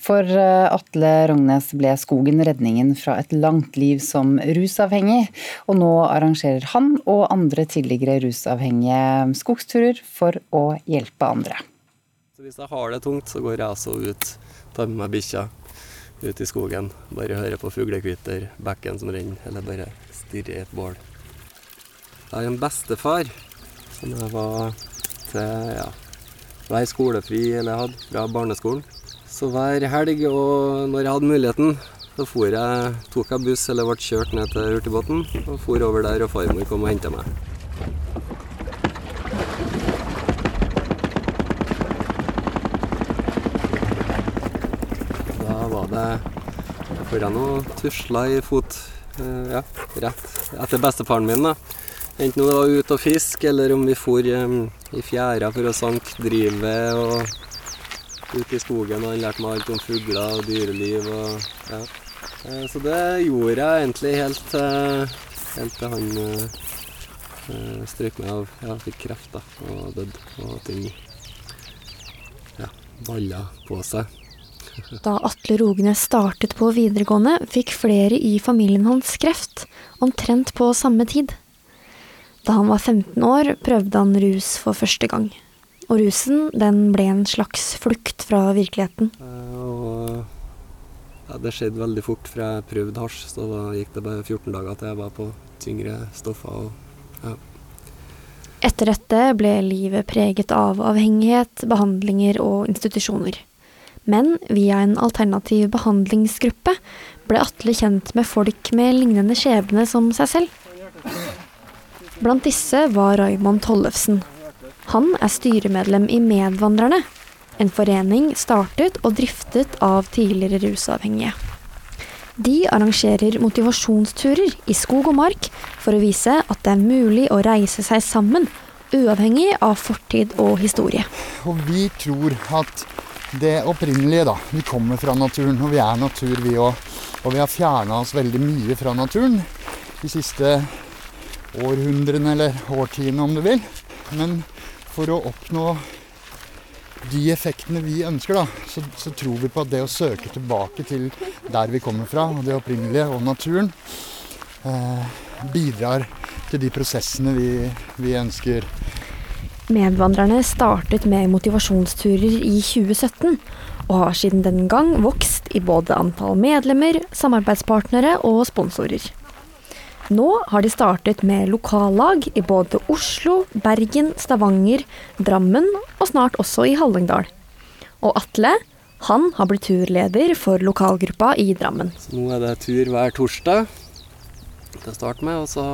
For eh, Atle Rognes ble skogen redningen fra et langt liv som rusavhengig, og nå arrangerer han og andre tidligere rusavhengige skogsturer for å hjelpe andre. Så hvis jeg har det tungt, så går jeg altså ut, tar med meg bikkja ut i skogen. Bare hører på fuglekvitter, bekken som renner, eller bare stirrer i et bål. Jeg har en bestefar som jeg var til ja, hver skolefri eller hadde fra barneskolen. Så hver helg og når jeg hadde muligheten, så jeg, tok jeg buss eller ble kjørt ned til Hurtigbåten og for over der, og farmor kom og henta meg. Da var det Jeg får jeg nå tusla i fot eh, ja, rett etter bestefaren min. da. Enten om det var ute og fiske, eller om vi for um, i fjæra for å sanke drivet og Ute i skogen. Og han lærte meg alt om fugler og dyreliv. Og, ja. Eh, så det gjorde jeg egentlig helt, helt til han uh, strøk meg av. Jeg fikk kreft og døde. Og ting ja, balla på seg. Da Atle Rognes startet på videregående, fikk flere i familien hans kreft, omtrent på samme tid. Da han var 15 år, prøvde han rus for første gang. Og rusen, den ble en slags flukt fra virkeligheten. Eh, og, ja, det skjedde veldig fort, for jeg prøvde hasj, så da gikk det bare 14 dager til jeg var på tyngre stoffer. Og, ja. Etter dette ble livet preget av avhengighet, behandlinger og institusjoner. Men via en alternativ behandlingsgruppe ble Atle kjent med folk med lignende skjebne som seg selv. Blant disse var Raymond Tollefsen. Han er styremedlem i Medvandrerne, en forening startet og driftet av tidligere rusavhengige. De arrangerer motivasjonsturer i skog og mark for å vise at det er mulig å reise seg sammen, uavhengig av fortid og historie. Og vi tror at det opprinnelige, da. Vi kommer fra naturen, og vi er natur, vi òg. Og vi har fjerna oss veldig mye fra naturen de siste århundrene, eller årtiene om du vil. Men for å oppnå de effektene vi ønsker, da, så, så, tror vi på at det å søke tilbake til der vi kommer fra, og det opprinnelige, og naturen, eh, bidrar til de prosessene vi, vi ønsker. Medvandrerne startet med motivasjonsturer i 2017, og har siden den gang vokst i både antall medlemmer, samarbeidspartnere og sponsorer. Nå har de startet med lokallag i både Oslo, Bergen, Stavanger, Drammen og snart også i Hallingdal. Og Atle, han har blitt turleder for lokalgruppa i Drammen. Så nå er det tur hver torsdag til å starte med, og så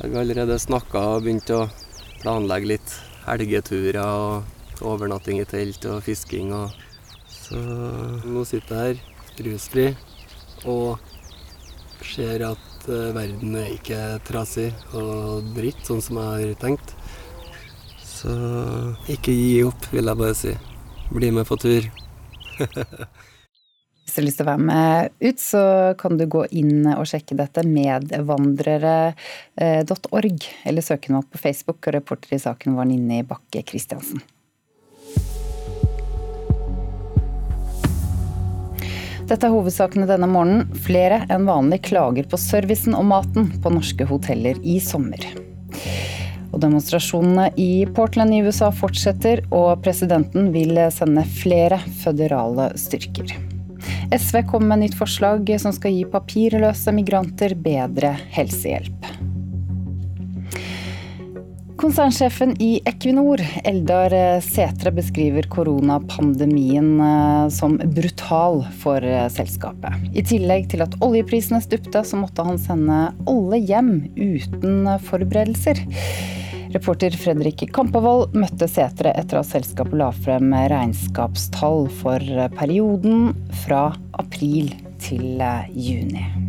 har vi allerede snakka og begynt å planlegge litt helgeturer og overnatting i telt og fisking og Så nå sitter jeg her rusfri og ser at verden er ikke trasig og dritt, sånn som jeg har tenkt. Så ikke gi opp, vil jeg bare si. Bli med på tur. Hvis du har lyst til å være med ut, så kan du gå inn og sjekke dette medvandrere.org, eller søke den på Facebook, og reporter i saken var Ninni Bakke Christiansen. Dette er hovedsakene denne morgenen. Flere enn vanlig klager på servicen og maten på norske hoteller i sommer. Og demonstrasjonene i Portland i USA fortsetter, og presidenten vil sende flere føderale styrker. SV kommer med nytt forslag som skal gi papirløse migranter bedre helsehjelp. Konsernsjefen i Equinor, Eldar Setre, beskriver koronapandemien eh, som brutal for eh, selskapet. I tillegg til at oljeprisene stupte, så måtte han sende alle hjem uten forberedelser. Reporter Fredrik Kampevold møtte Setre etter at selskapet la frem regnskapstall for perioden fra april til juni.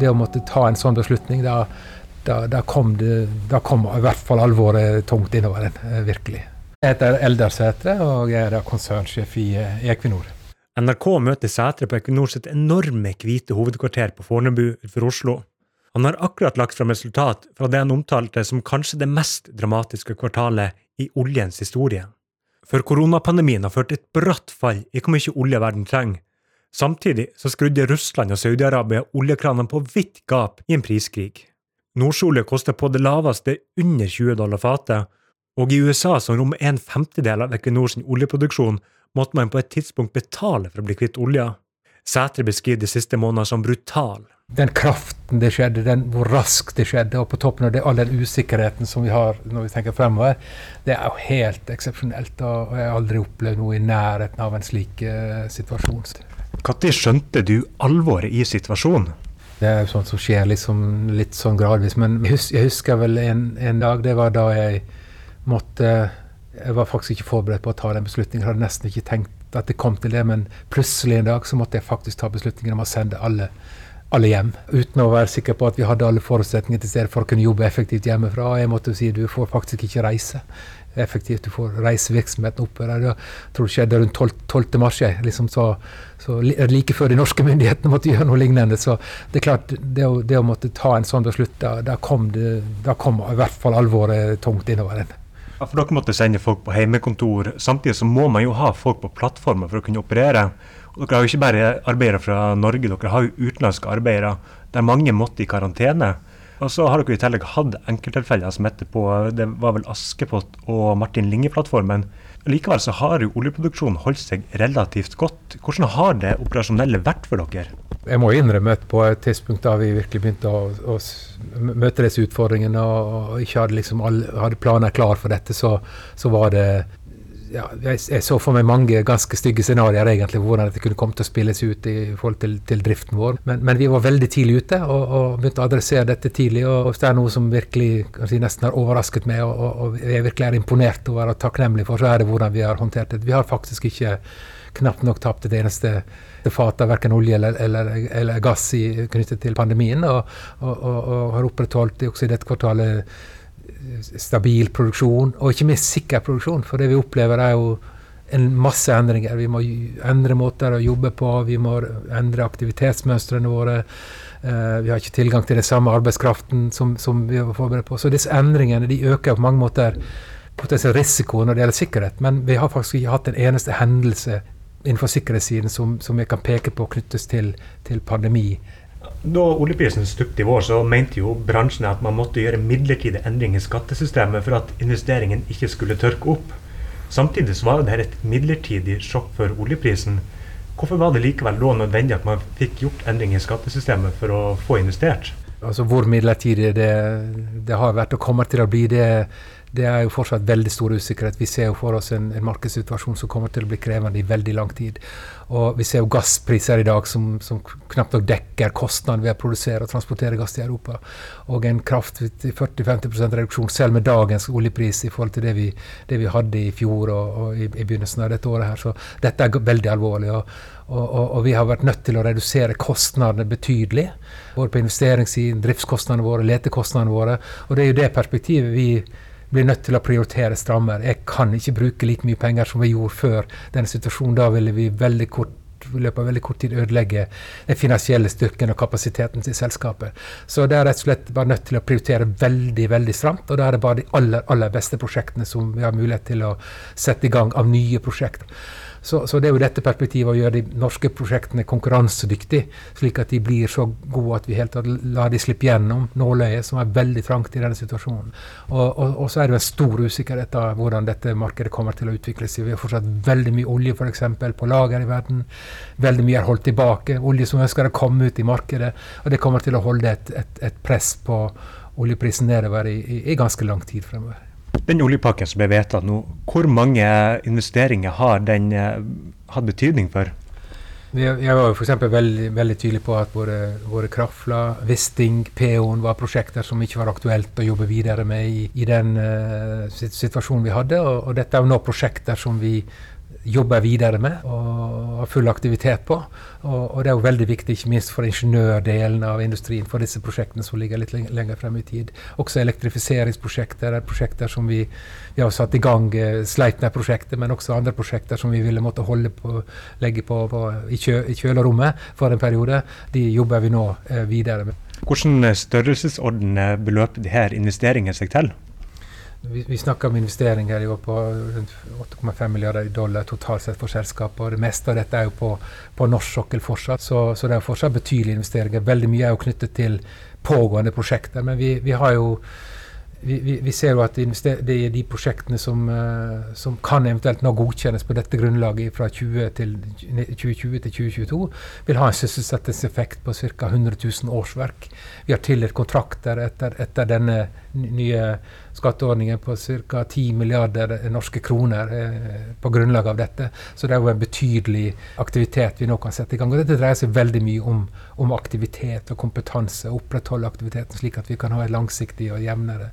Det å måtte ta en sånn beslutning, da da, da, kom det, da, kom i hvert fall alvoret tungt innover en, eh, virkelig. Jeg heter Eldar Sætre og jeg er konsernsjef i Equinor. NRK møter Sætre på Equinor sitt enorme hvite hovedkvarter på Fornebu utenfor Oslo. Han har akkurat lagt fram resultat fra det han omtalte som kanskje det mest dramatiske kvartalet i oljens historie. For koronapandemien har ført et bratt fall i hvor mye olje verden trenger. Samtidig så skrudde Russland og Saudi-Arabia oljekranene på vidt gap i en priskrig. Nordsjøolje koster på det laveste under 20 dollar fatet, og i USA, som rommer en femtedel av Equinors oljeproduksjon, måtte man på et tidspunkt betale for å bli kvitt olja. Sætre beskriver de siste månedene som brutal. Den kraften det skjedde, den, hvor raskt det skjedde, og på toppen av det, all den usikkerheten som vi har når vi tenker fremover, det er jo helt eksepsjonelt. Og jeg har aldri opplevd noe i nærheten av en slik uh, situasjon. Når skjønte du alvoret i situasjonen? Det er jo sånt som skjer liksom litt sånn gradvis. Men jeg husker vel en, en, dag, det var da jeg måtte Jeg var faktisk ikke forberedt på å ta den beslutningen. Jeg hadde nesten ikke tenkt at det kom til det, men plutselig en dag så måtte jeg faktisk ta beslutningen om å sende alle, alle hjem. Uten å være sikker på at vi hadde alle forutsetninger til stede for å kunne jobbe effektivt hjemmefra. Jeg måtte si du får faktisk ikke reise effektivt. Du får reisevirksomheten opp. Jeg tror det skjedde rundt 12. 12. mars. Liksom så, så like før de norske myndighetene måtte gjøre noe lignende. Så det er klart, det å, det å måtte ta en sånn beslutt da, kom det, da kom i hvert fall alvoret tungt innover en. Ja, for Dere måtte sende folk på heimekontor. Samtidig så må man jo ha folk på plattformer for å kunne operere. Og dere har jo ikke bare arbeidere fra Norge, dere har jo utenlandske arbeidere der mange måtte i karantene. Og så har dere i tillegg hatt enkelttilfeller som heter på det var vel Askepott og Martin Linge-plattformen. Likevel så har jo oljeproduksjonen holdt seg relativt godt. Hvordan har det operasjonelle vært for dere? Jeg må innrømme at på et tidspunkt da vi virkelig begynte å, å møte disse utfordringene og ikke hadde, liksom all, hadde planer klar for dette, så, så var det ja, jeg, så for meg mange ganske stygge scenarioer egentlig, hvordan dette kunne komme til å spilles ut i forhold til, til driften vår. Men, men, vi var veldig tidlig ute og, og, begynte å adressere dette tidlig. og Det er noe som virkelig si, nesten har overrasket meg, og, og, og jeg virkelig er imponert over og takknemlig for, så er det hvordan vi har håndtert det. Vi har faktisk ikke knapt nok tapt et eneste fat av verken olje eller, eller, eller gass i, knyttet til pandemien, og, og har opprettholdt også i dette kvartalet stabil produksjon, og ikke minst sikker produksjon. For det vi opplever, er jo en masse endringer. Vi må endre måter å jobbe på, vi må endre aktivitetsmønstrene våre. Uh, vi har ikke tilgang til den samme arbeidskraften som, som, vi var forberedt på. Så disse endringene de øker på mange måter potensiell risiko når det gjelder sikkerhet. Men vi har faktisk ikke hatt en eneste hendelse innenfor sikkerhetssiden som, som vi kan peke på knyttes til, til pandemi da oljeprisen stupte i vår, så mente jo bransjen at man måtte gjøre midlertidige endringer i skattesystemet for at investeringen ikke skulle tørke opp. Samtidig så var dette et midlertidig sjokk for oljeprisen. Hvorfor var det likevel da nødvendig at man fikk gjort endringer i skattesystemet for å få investert? Altså Hvor midlertidig det, det har vært og kommer til å bli, det det er jo fortsatt veldig stor usikkerhet. Vi ser jo for oss en, en, markedssituasjon som kommer til å bli krevende i veldig lang tid. Og vi ser jo gasspriser i dag som, som knapt nok dekker kostnaden ved å produsere og transportere gass til Europa. Og en kraftig 40-50 reduksjon selv med dagens oljepris i forhold til det vi, det vi hadde i fjor og, og i, i, begynnelsen av dette året her. Så dette er veldig alvorlig. Og, og, og, vi har vært nødt til å redusere kostnadene betydelig. Både på investeringssiden, driftskostnadene våre, letekostnadene våre. Og det er jo det perspektivet vi blir nødt til å prioritere strammere. Jeg kan ikke bruke like mye penger som vi gjorde før denne situasjonen. Da ville vi veldig kort i løpet av veldig kort tid ødelegge den finansielle styrken og kapasiteten til selskapet. Så det er rett og slett bare nødt til å prioritere veldig veldig stramt. Og da er det bare de aller, aller beste prosjektene som vi har mulighet til å sette i gang av nye prosjekter. Så, så, det er jo dette perspektivet å gjøre de norske prosjektene konkurransedyktige, slik at de blir så gode at vi helt lar de slippe gjennom nåløyet, som er veldig trangt i denne situasjonen. Og, og, og så er det jo en stor usikkerhet av hvordan dette markedet kommer til å utvikle seg. Vi har fortsatt veldig mye olje for eksempel, på lager i verden. Veldig mye er holdt tilbake. Olje som ønsker å komme ut i markedet. Og det kommer til å holde et, et, et press på oljeprisen nedover i, i, i ganske lang tid fremover. Den oljepakken som ble vedtatt nå, hvor mange investeringer har den eh, hatt betydning for? Jeg var f.eks. Veldig, veldig tydelig på at våre, våre Krafla, Wisting, Peon var prosjekter som ikke var aktuelt å jobbe videre med i, i den uh, situasjonen vi hadde. Og, og, dette er jo nå prosjekter som vi jobber videre med og har full aktivitet på. Og, og, det er jo veldig viktig, ikke minst for ingeniørdelen av industrien, for disse prosjektene som ligger litt lenger frem i tid. Også elektrifiseringsprosjekter er prosjekter som vi, vi har satt i gang. Eh, Sleipner-prosjektet, men også andre prosjekter som vi ville måtte holde på, legge på, på i, kjø, i, kjølerommet for en periode. De jobber vi nå eh, videre med. Hvordan størrelsesorden beløper disse investeringene seg til? Vi, vi snakker om investeringer i år på rundt 8,5 milliarder dollar totalt sett for selskapet. og Det meste av dette er jo på, på norsk sokkel fortsatt, så, så, det er fortsatt betydelige investeringer. Veldig mye er jo knyttet til pågående prosjekter. Men vi, vi har jo vi, vi, ser jo at det er de prosjektene som, uh, som, kan eventuelt nå godkjennes på dette grunnlaget fra 20 til 2020 til 2022, vil ha en sysselsettingseffekt på ca. 100 000 årsverk. Vi har tildelt kontrakter etter, etter denne nye skatteordninger på ca. 10 milliarder norske kroner eh, på grunnlag av dette. Så det er jo en betydelig aktivitet vi nå kan sette i gang. Og dette dreier seg veldig mye om, om aktivitet og kompetanse. Opprettholde aktiviteten slik at vi kan ha et langsiktig og jevnere,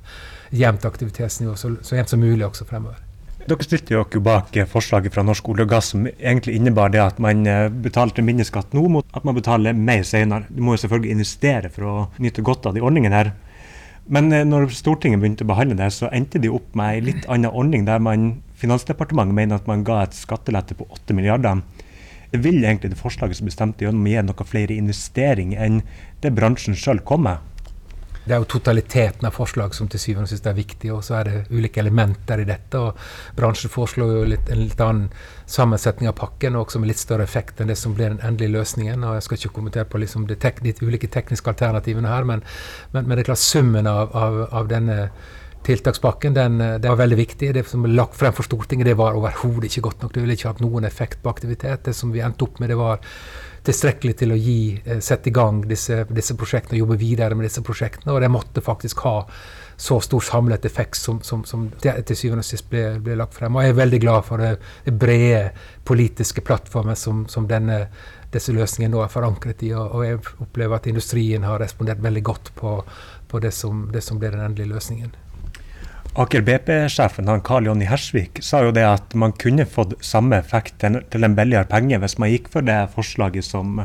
jevnt aktivitetsnivå så, så jevnt som mulig også fremover. Dere stilte jo bak forslaget fra Norsk olje og gass som egentlig innebar det at man eh, betalte mindre skatt nå, mot at man betaler mer senere. Du må jo selvfølgelig investere for å nyte godt av de ordningene her. Men eh, når Stortinget begynte å behandle det, så endte de opp med en litt annen ordning, der man, Finansdepartementet mener at man ga et skattelette på 8 milliarder. Det Vil egentlig det forslaget som bestemte gjennom å gi noe flere investeringer enn det bransjen sjøl kom med? Det er jo totaliteten av forslag som til syvende og sist er viktig, og så er det ulike elementer i dette. og Bransjen foreslår jo litt, en litt annen sammensetning av pakken, og også med litt større effekt enn det som blir den endelige løsningen. og Jeg skal ikke kommentere på liksom de, tek, de ulike tekniske alternativene her, men, men, men, det er klart summen av, av, av denne tiltakspakken den, det var veldig viktig. Det som ble lagt frem for Stortinget, det var overhodet ikke godt nok. Det ville ikke hatt noen effekt på aktivitet. Det som vi endte opp med, det var tilstrekkelig til å gi, eh, sette i gang disse, disse prosjektene og jobbe videre med disse prosjektene. Og det måtte faktisk ha så stor samlet effekt som, som, som til syvende og sist ble, ble, lagt frem. Og jeg er veldig glad for det, brede politiske plattformen som, som denne, disse løsningene nå er forankret i. Og, jeg opplever at industrien har respondert veldig godt på, på det, det som ble den endelige løsningen. Aker BP-sjefen Karl Jonny Hersvik sa jo det at man kunne fått samme effekt til en billigere penge hvis man gikk for det forslaget som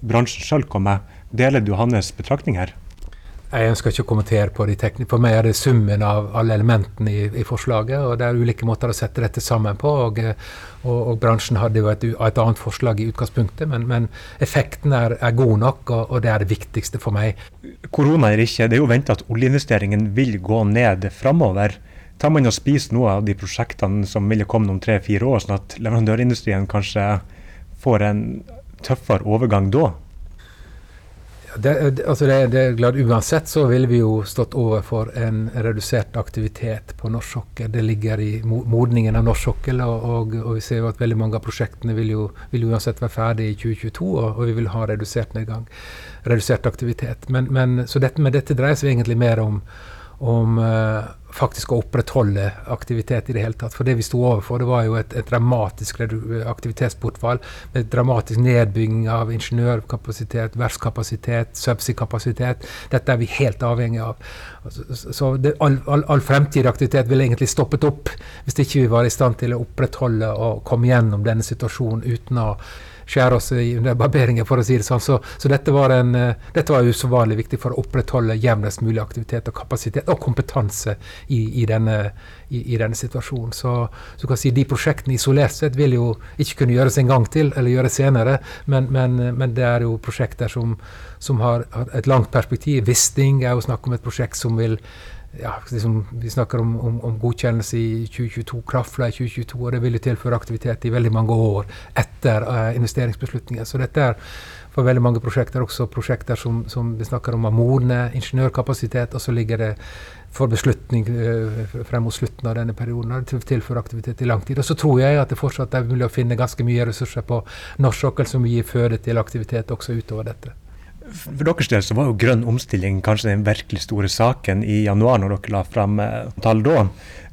bransjen sjøl kom med. Deler du hans betraktning her? Jeg ønsker ikke å kommentere på de tekniske. For meg er det summen av alle elementene i, i, forslaget. og Det er ulike måter å sette dette sammen på. og, og, og Bransjen hadde jo et, et, annet forslag i utgangspunktet, men, men effekten er, er, god nok, og, og, det er det viktigste for meg. Korona eller ikke, det er jo venta at oljeinvesteringen vil gå ned framover. Tar man og spiser noe av de prosjektene som ville komme om tre-fire år, sånn at leverandørindustrien kanskje får en tøffere overgang da? Det, altså det, det, er glad. Uansett så ville vi jo stått overfor en redusert aktivitet på norsk sokkel. Det ligger i modningen av norsk sokkel, og, og, og, vi ser jo at veldig mange av prosjektene vil jo, vil uansett være ferdig i 2022, og, og, vi vil ha redusert nedgang, redusert aktivitet. Men, men, så dette, med dette dreier seg egentlig mer om, om uh, faktisk å opprettholde aktivitet i det hele tatt. For det vi sto overfor, det var jo et, et dramatisk aktivitetsbortfall. Med dramatisk nedbygging av ingeniørkapasitet, verftskapasitet, subsea-kapasitet. Dette er vi helt avhengig av. Så, så det, all, all, all, fremtidig aktivitet ville egentlig stoppet opp hvis ikke vi var i stand til å opprettholde og komme gjennom denne situasjonen uten å skjære oss under barberingen, for å si det sånn. Så, så dette var, en, uh, dette var usedvanlig viktig for å opprettholde jevnest mulig aktivitet og kapasitet og kompetanse i, i, denne, i, i denne, situasjonen. Så, så si de prosjektene isolert sett vil jo ikke kunne gjøres en gang til eller gjøres senere, men, men, men det er jo prosjekter som, som har, har et langt perspektiv. Wisting er jo snakk om et prosjekt som vil ja, liksom, Vi snakker om, om, om, godkjennelse i 2022, kraftfla i 2022, og det vil jo tilføre aktivitet i veldig mange år etter uh, investeringsbeslutningen. Så dette er for veldig mange prosjekter også prosjekter som, som vi snakker om å modne ingeniørkapasitet, og så ligger det for beslutning uh, frem mot slutten av denne perioden. Det tilfører aktivitet i lang tid. Og så tror jeg at det fortsatt er mulig å finne ganske mye ressurser på norsk sokkel som gir føde til aktivitet også utover dette. For deres del så var jo grønn omstilling kanskje den virkelig store saken i januar, når dere la frem eh, tall da.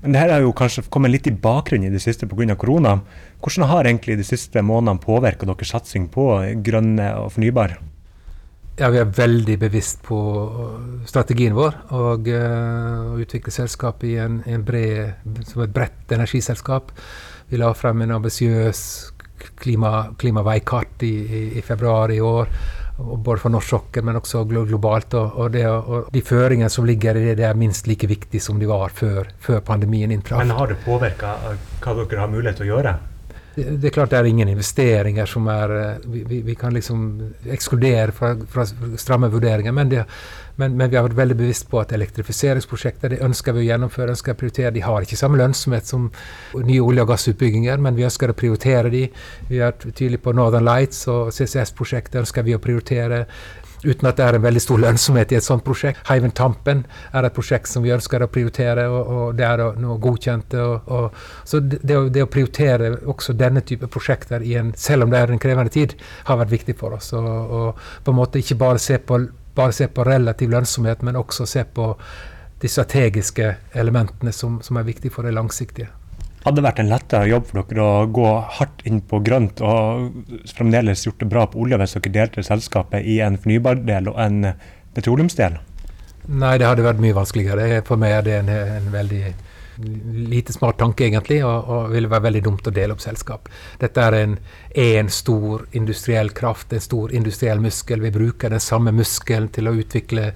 Men det her har jo kanskje kommet litt i bakgrunnen i det siste pga. korona. Hvordan har egentlig de siste månedene påvirka deres satsing på grønne og fornybar? Ja, Vi er veldig bevisst på strategien vår og å utvikle selskapet i en, en bred, som et bredt energiselskap. Vi la frem en ambisiøs klima, klimaveikart i, i, i februar i år både for norsk sokkel, men også globalt. Og, og, det, og, de føringene som ligger i det, det er minst like viktig som de var før, før pandemien inntraff. Men har det påvirka hva dere har mulighet til å gjøre? Det, det, er klart det er ingen investeringer som er eh, Vi, vi, vi kan liksom ekskludere fra, fra stramme vurderinger. men det men, men, vi har vært veldig bevisst på at elektrifiseringsprosjekter det ønsker vi å gjennomføre. ønsker å prioritere. De har ikke samme lønnsomhet som nye olje- og gassutbygginger, men vi ønsker å prioritere de. Vi er tydelige på Northern Lights og CCS-prosjektet ønsker vi å prioritere uten at det er en veldig stor lønnsomhet i et sånt prosjekt. Heiven Tampen er et prosjekt som vi ønsker å prioritere, og, og det er noe godkjent. Og, og, så det, det, å, prioritere også denne type prosjekter, en, selv om det er en krevende tid, har vært viktig for oss. Og, på en måte ikke bare se på bare se på relativ lønnsomhet, men også se på de strategiske elementene som, som er viktige for det langsiktige. Hadde det vært en lettere jobb for dere å gå hardt inn på grønt og fremdeles gjort det bra på olje hvis dere delte selskapet i en fornybardel og en petroleumsdel? Nei, det hadde vært mye vanskeligere. For meg er det en, en veldig lite smart tanke, egentlig, og, og ville være veldig dumt å dele opp selskap. Dette er en, en stor industriell kraft, en stor industriell muskel. Vi bruker den samme muskelen til å utvikle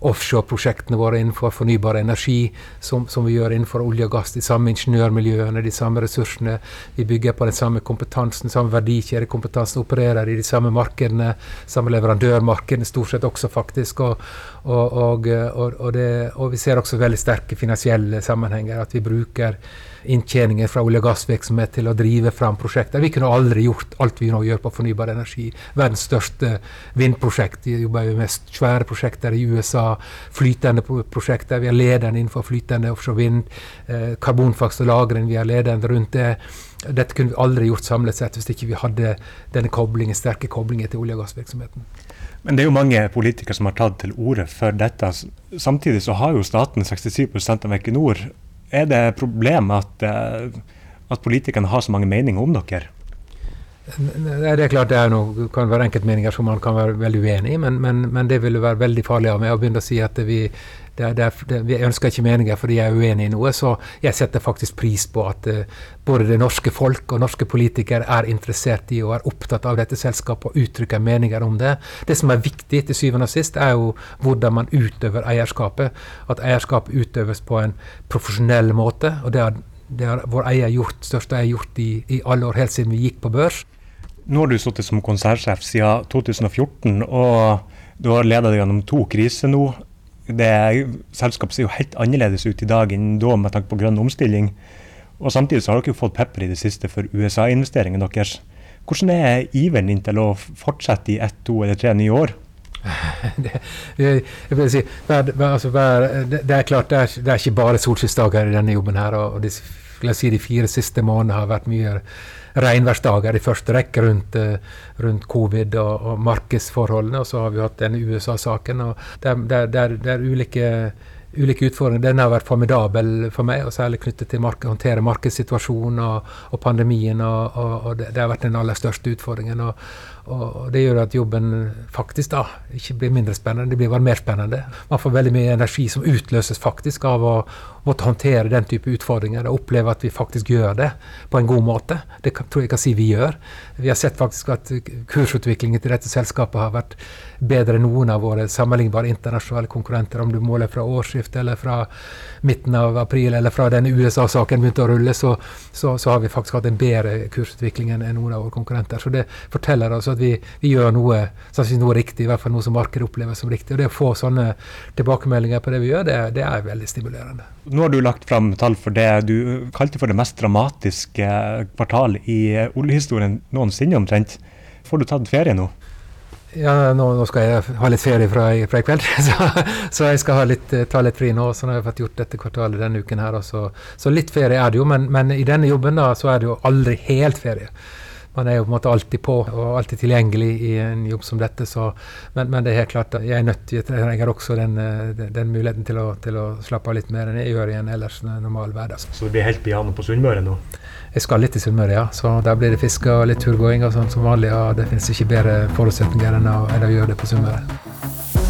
offshore-prosjektene våre innenfor fornybar energi, som, som, vi gjør innenfor olje og gass. De samme ingeniørmiljøene, de samme ressursene. Vi bygger på den samme kompetansen, samme verdikjedekompetansen, opererer i de samme markedene, samme leverandørmarkedene stort sett også, faktisk. Og, og, og, og det, vi ser også veldig sterke finansielle sammenhenger. At vi bruker inntjeningen fra olje- og gassvirksomhet til å drive fram prosjekter. Vi kunne aldri gjort alt vi nå gjør på fornybar energi. Verdens største vindprosjekt. Vi jobber med svære prosjekter i USA. Flytende prosjekter. Vi er ledende innenfor flytende offshore vind. Eh, karbonfangst og -lagring. Vi er ledende rundt det. Dette kunne vi aldri gjort samlet sett hvis ikke vi hadde denne koblingen, sterke koblingen til olje- og gassvirksomheten. Men det er jo mange politikere som har tatt til orde for dette. Samtidig så har jo staten 67% av Equinor. Er det et problem at, eh, at politikerne har så mange meninger om dere? Det er klart det er noe, kan være enkeltmeninger som man kan være veldig uenig i, men, men, men, det ville være veldig farlig av meg å begynne å si at vi, det, det, det, vi ønsker ikke meninger fordi jeg er uenig i noe. Så jeg setter faktisk pris på at uh, både det norske folk og norske politikere er interessert i og er opptatt av dette selskapet og uttrykker meninger om det. Det som er viktig til syvende og sist, er jo hvordan man utøver eierskapet. At eierskapet utøves på en profesjonell måte. og det har, det har vår eier gjort, største eier gjort i, i alle år, helt siden vi gikk på børs. Nå har du sittet som konsernsjef siden 2014, og du har ledet gjennom to kriser nå. Det Selskapet ser jo helt annerledes ut i dag enn da med tanke på grønn omstilling. Og Samtidig så har dere jo fått pepper i det siste for USA-investeringen deres. Hvordan er iveren din til å fortsette i ett, to eller tre nye år? det, jeg vil si, altså, det, det, er klart, det er, det er ikke bare solskinnsdager i denne jobben her. og de, si, de fire siste månedene har vært mye regnværsdager i første rekke rundt, eh, rundt covid og, og, markedsforholdene. Og så har vi hatt denne USA-saken. og det er, ulike, ulike utfordringer. Den har vært formidabel for meg, og særlig knyttet til å håndtere markedssituasjonen og, og pandemien. Og, og, det, det, har vært den aller største utfordringen. og og det gjør at jobben faktisk da ikke blir mindre spennende, det blir bare mer spennende. Man får veldig mye energi som utløses faktisk av å måtte håndtere den type utfordringer og oppleve at vi faktisk gjør det på en god måte. Det tror jeg kan si vi gjør. Vi har sett faktisk at kursutviklingen til dette selskapet har vært bedre enn noen av våre sammenlignbare internasjonale konkurrenter. Om du måler fra årsskiftet eller fra midten av april eller fra denne USA-saken begynte å rulle, så, så, så, har vi faktisk hatt en bedre kursutvikling enn noen av våre konkurrenter. Så det forteller oss at vi, vi gjør noe, noe riktig, i hvert fall noe som markedet opplever som riktig. Og det å få sånne tilbakemeldinger på det vi gjør, det, det er veldig stimulerende. Nå har du lagt fram tall for det du kalte for det mest dramatiske kvartalet i oljehistorien noensinne, omtrent. Får du tatt ferie nå? Ja, nå, nå, skal jeg ha litt ferie fra, fra i kveld, så, så, jeg skal litt, ta litt fri nå. Så nå har jeg fått gjort dette kvartalet denne uken her. Så, så, litt ferie er det jo, men, men, i denne jobben da, så er det jo aldri helt ferie. Man er jo på en måte alltid på og alltid tilgjengelig i en jobb som dette. Så, men, men, det er helt klart at jeg er nødt jeg trenger også den, den, den muligheten til å, til å, slappe av litt mer enn jeg gjør i en ellers normal hverdag. Så det blir helt piano på Sunnmøre nå? Jeg skal litt til Sunnmøre, ja. Så der blir det fiske og litt turgåing og sånn som vanlig. Og det finnes ikke bedre forutsetninger enn å, enn å gjøre det på Sunnmøre.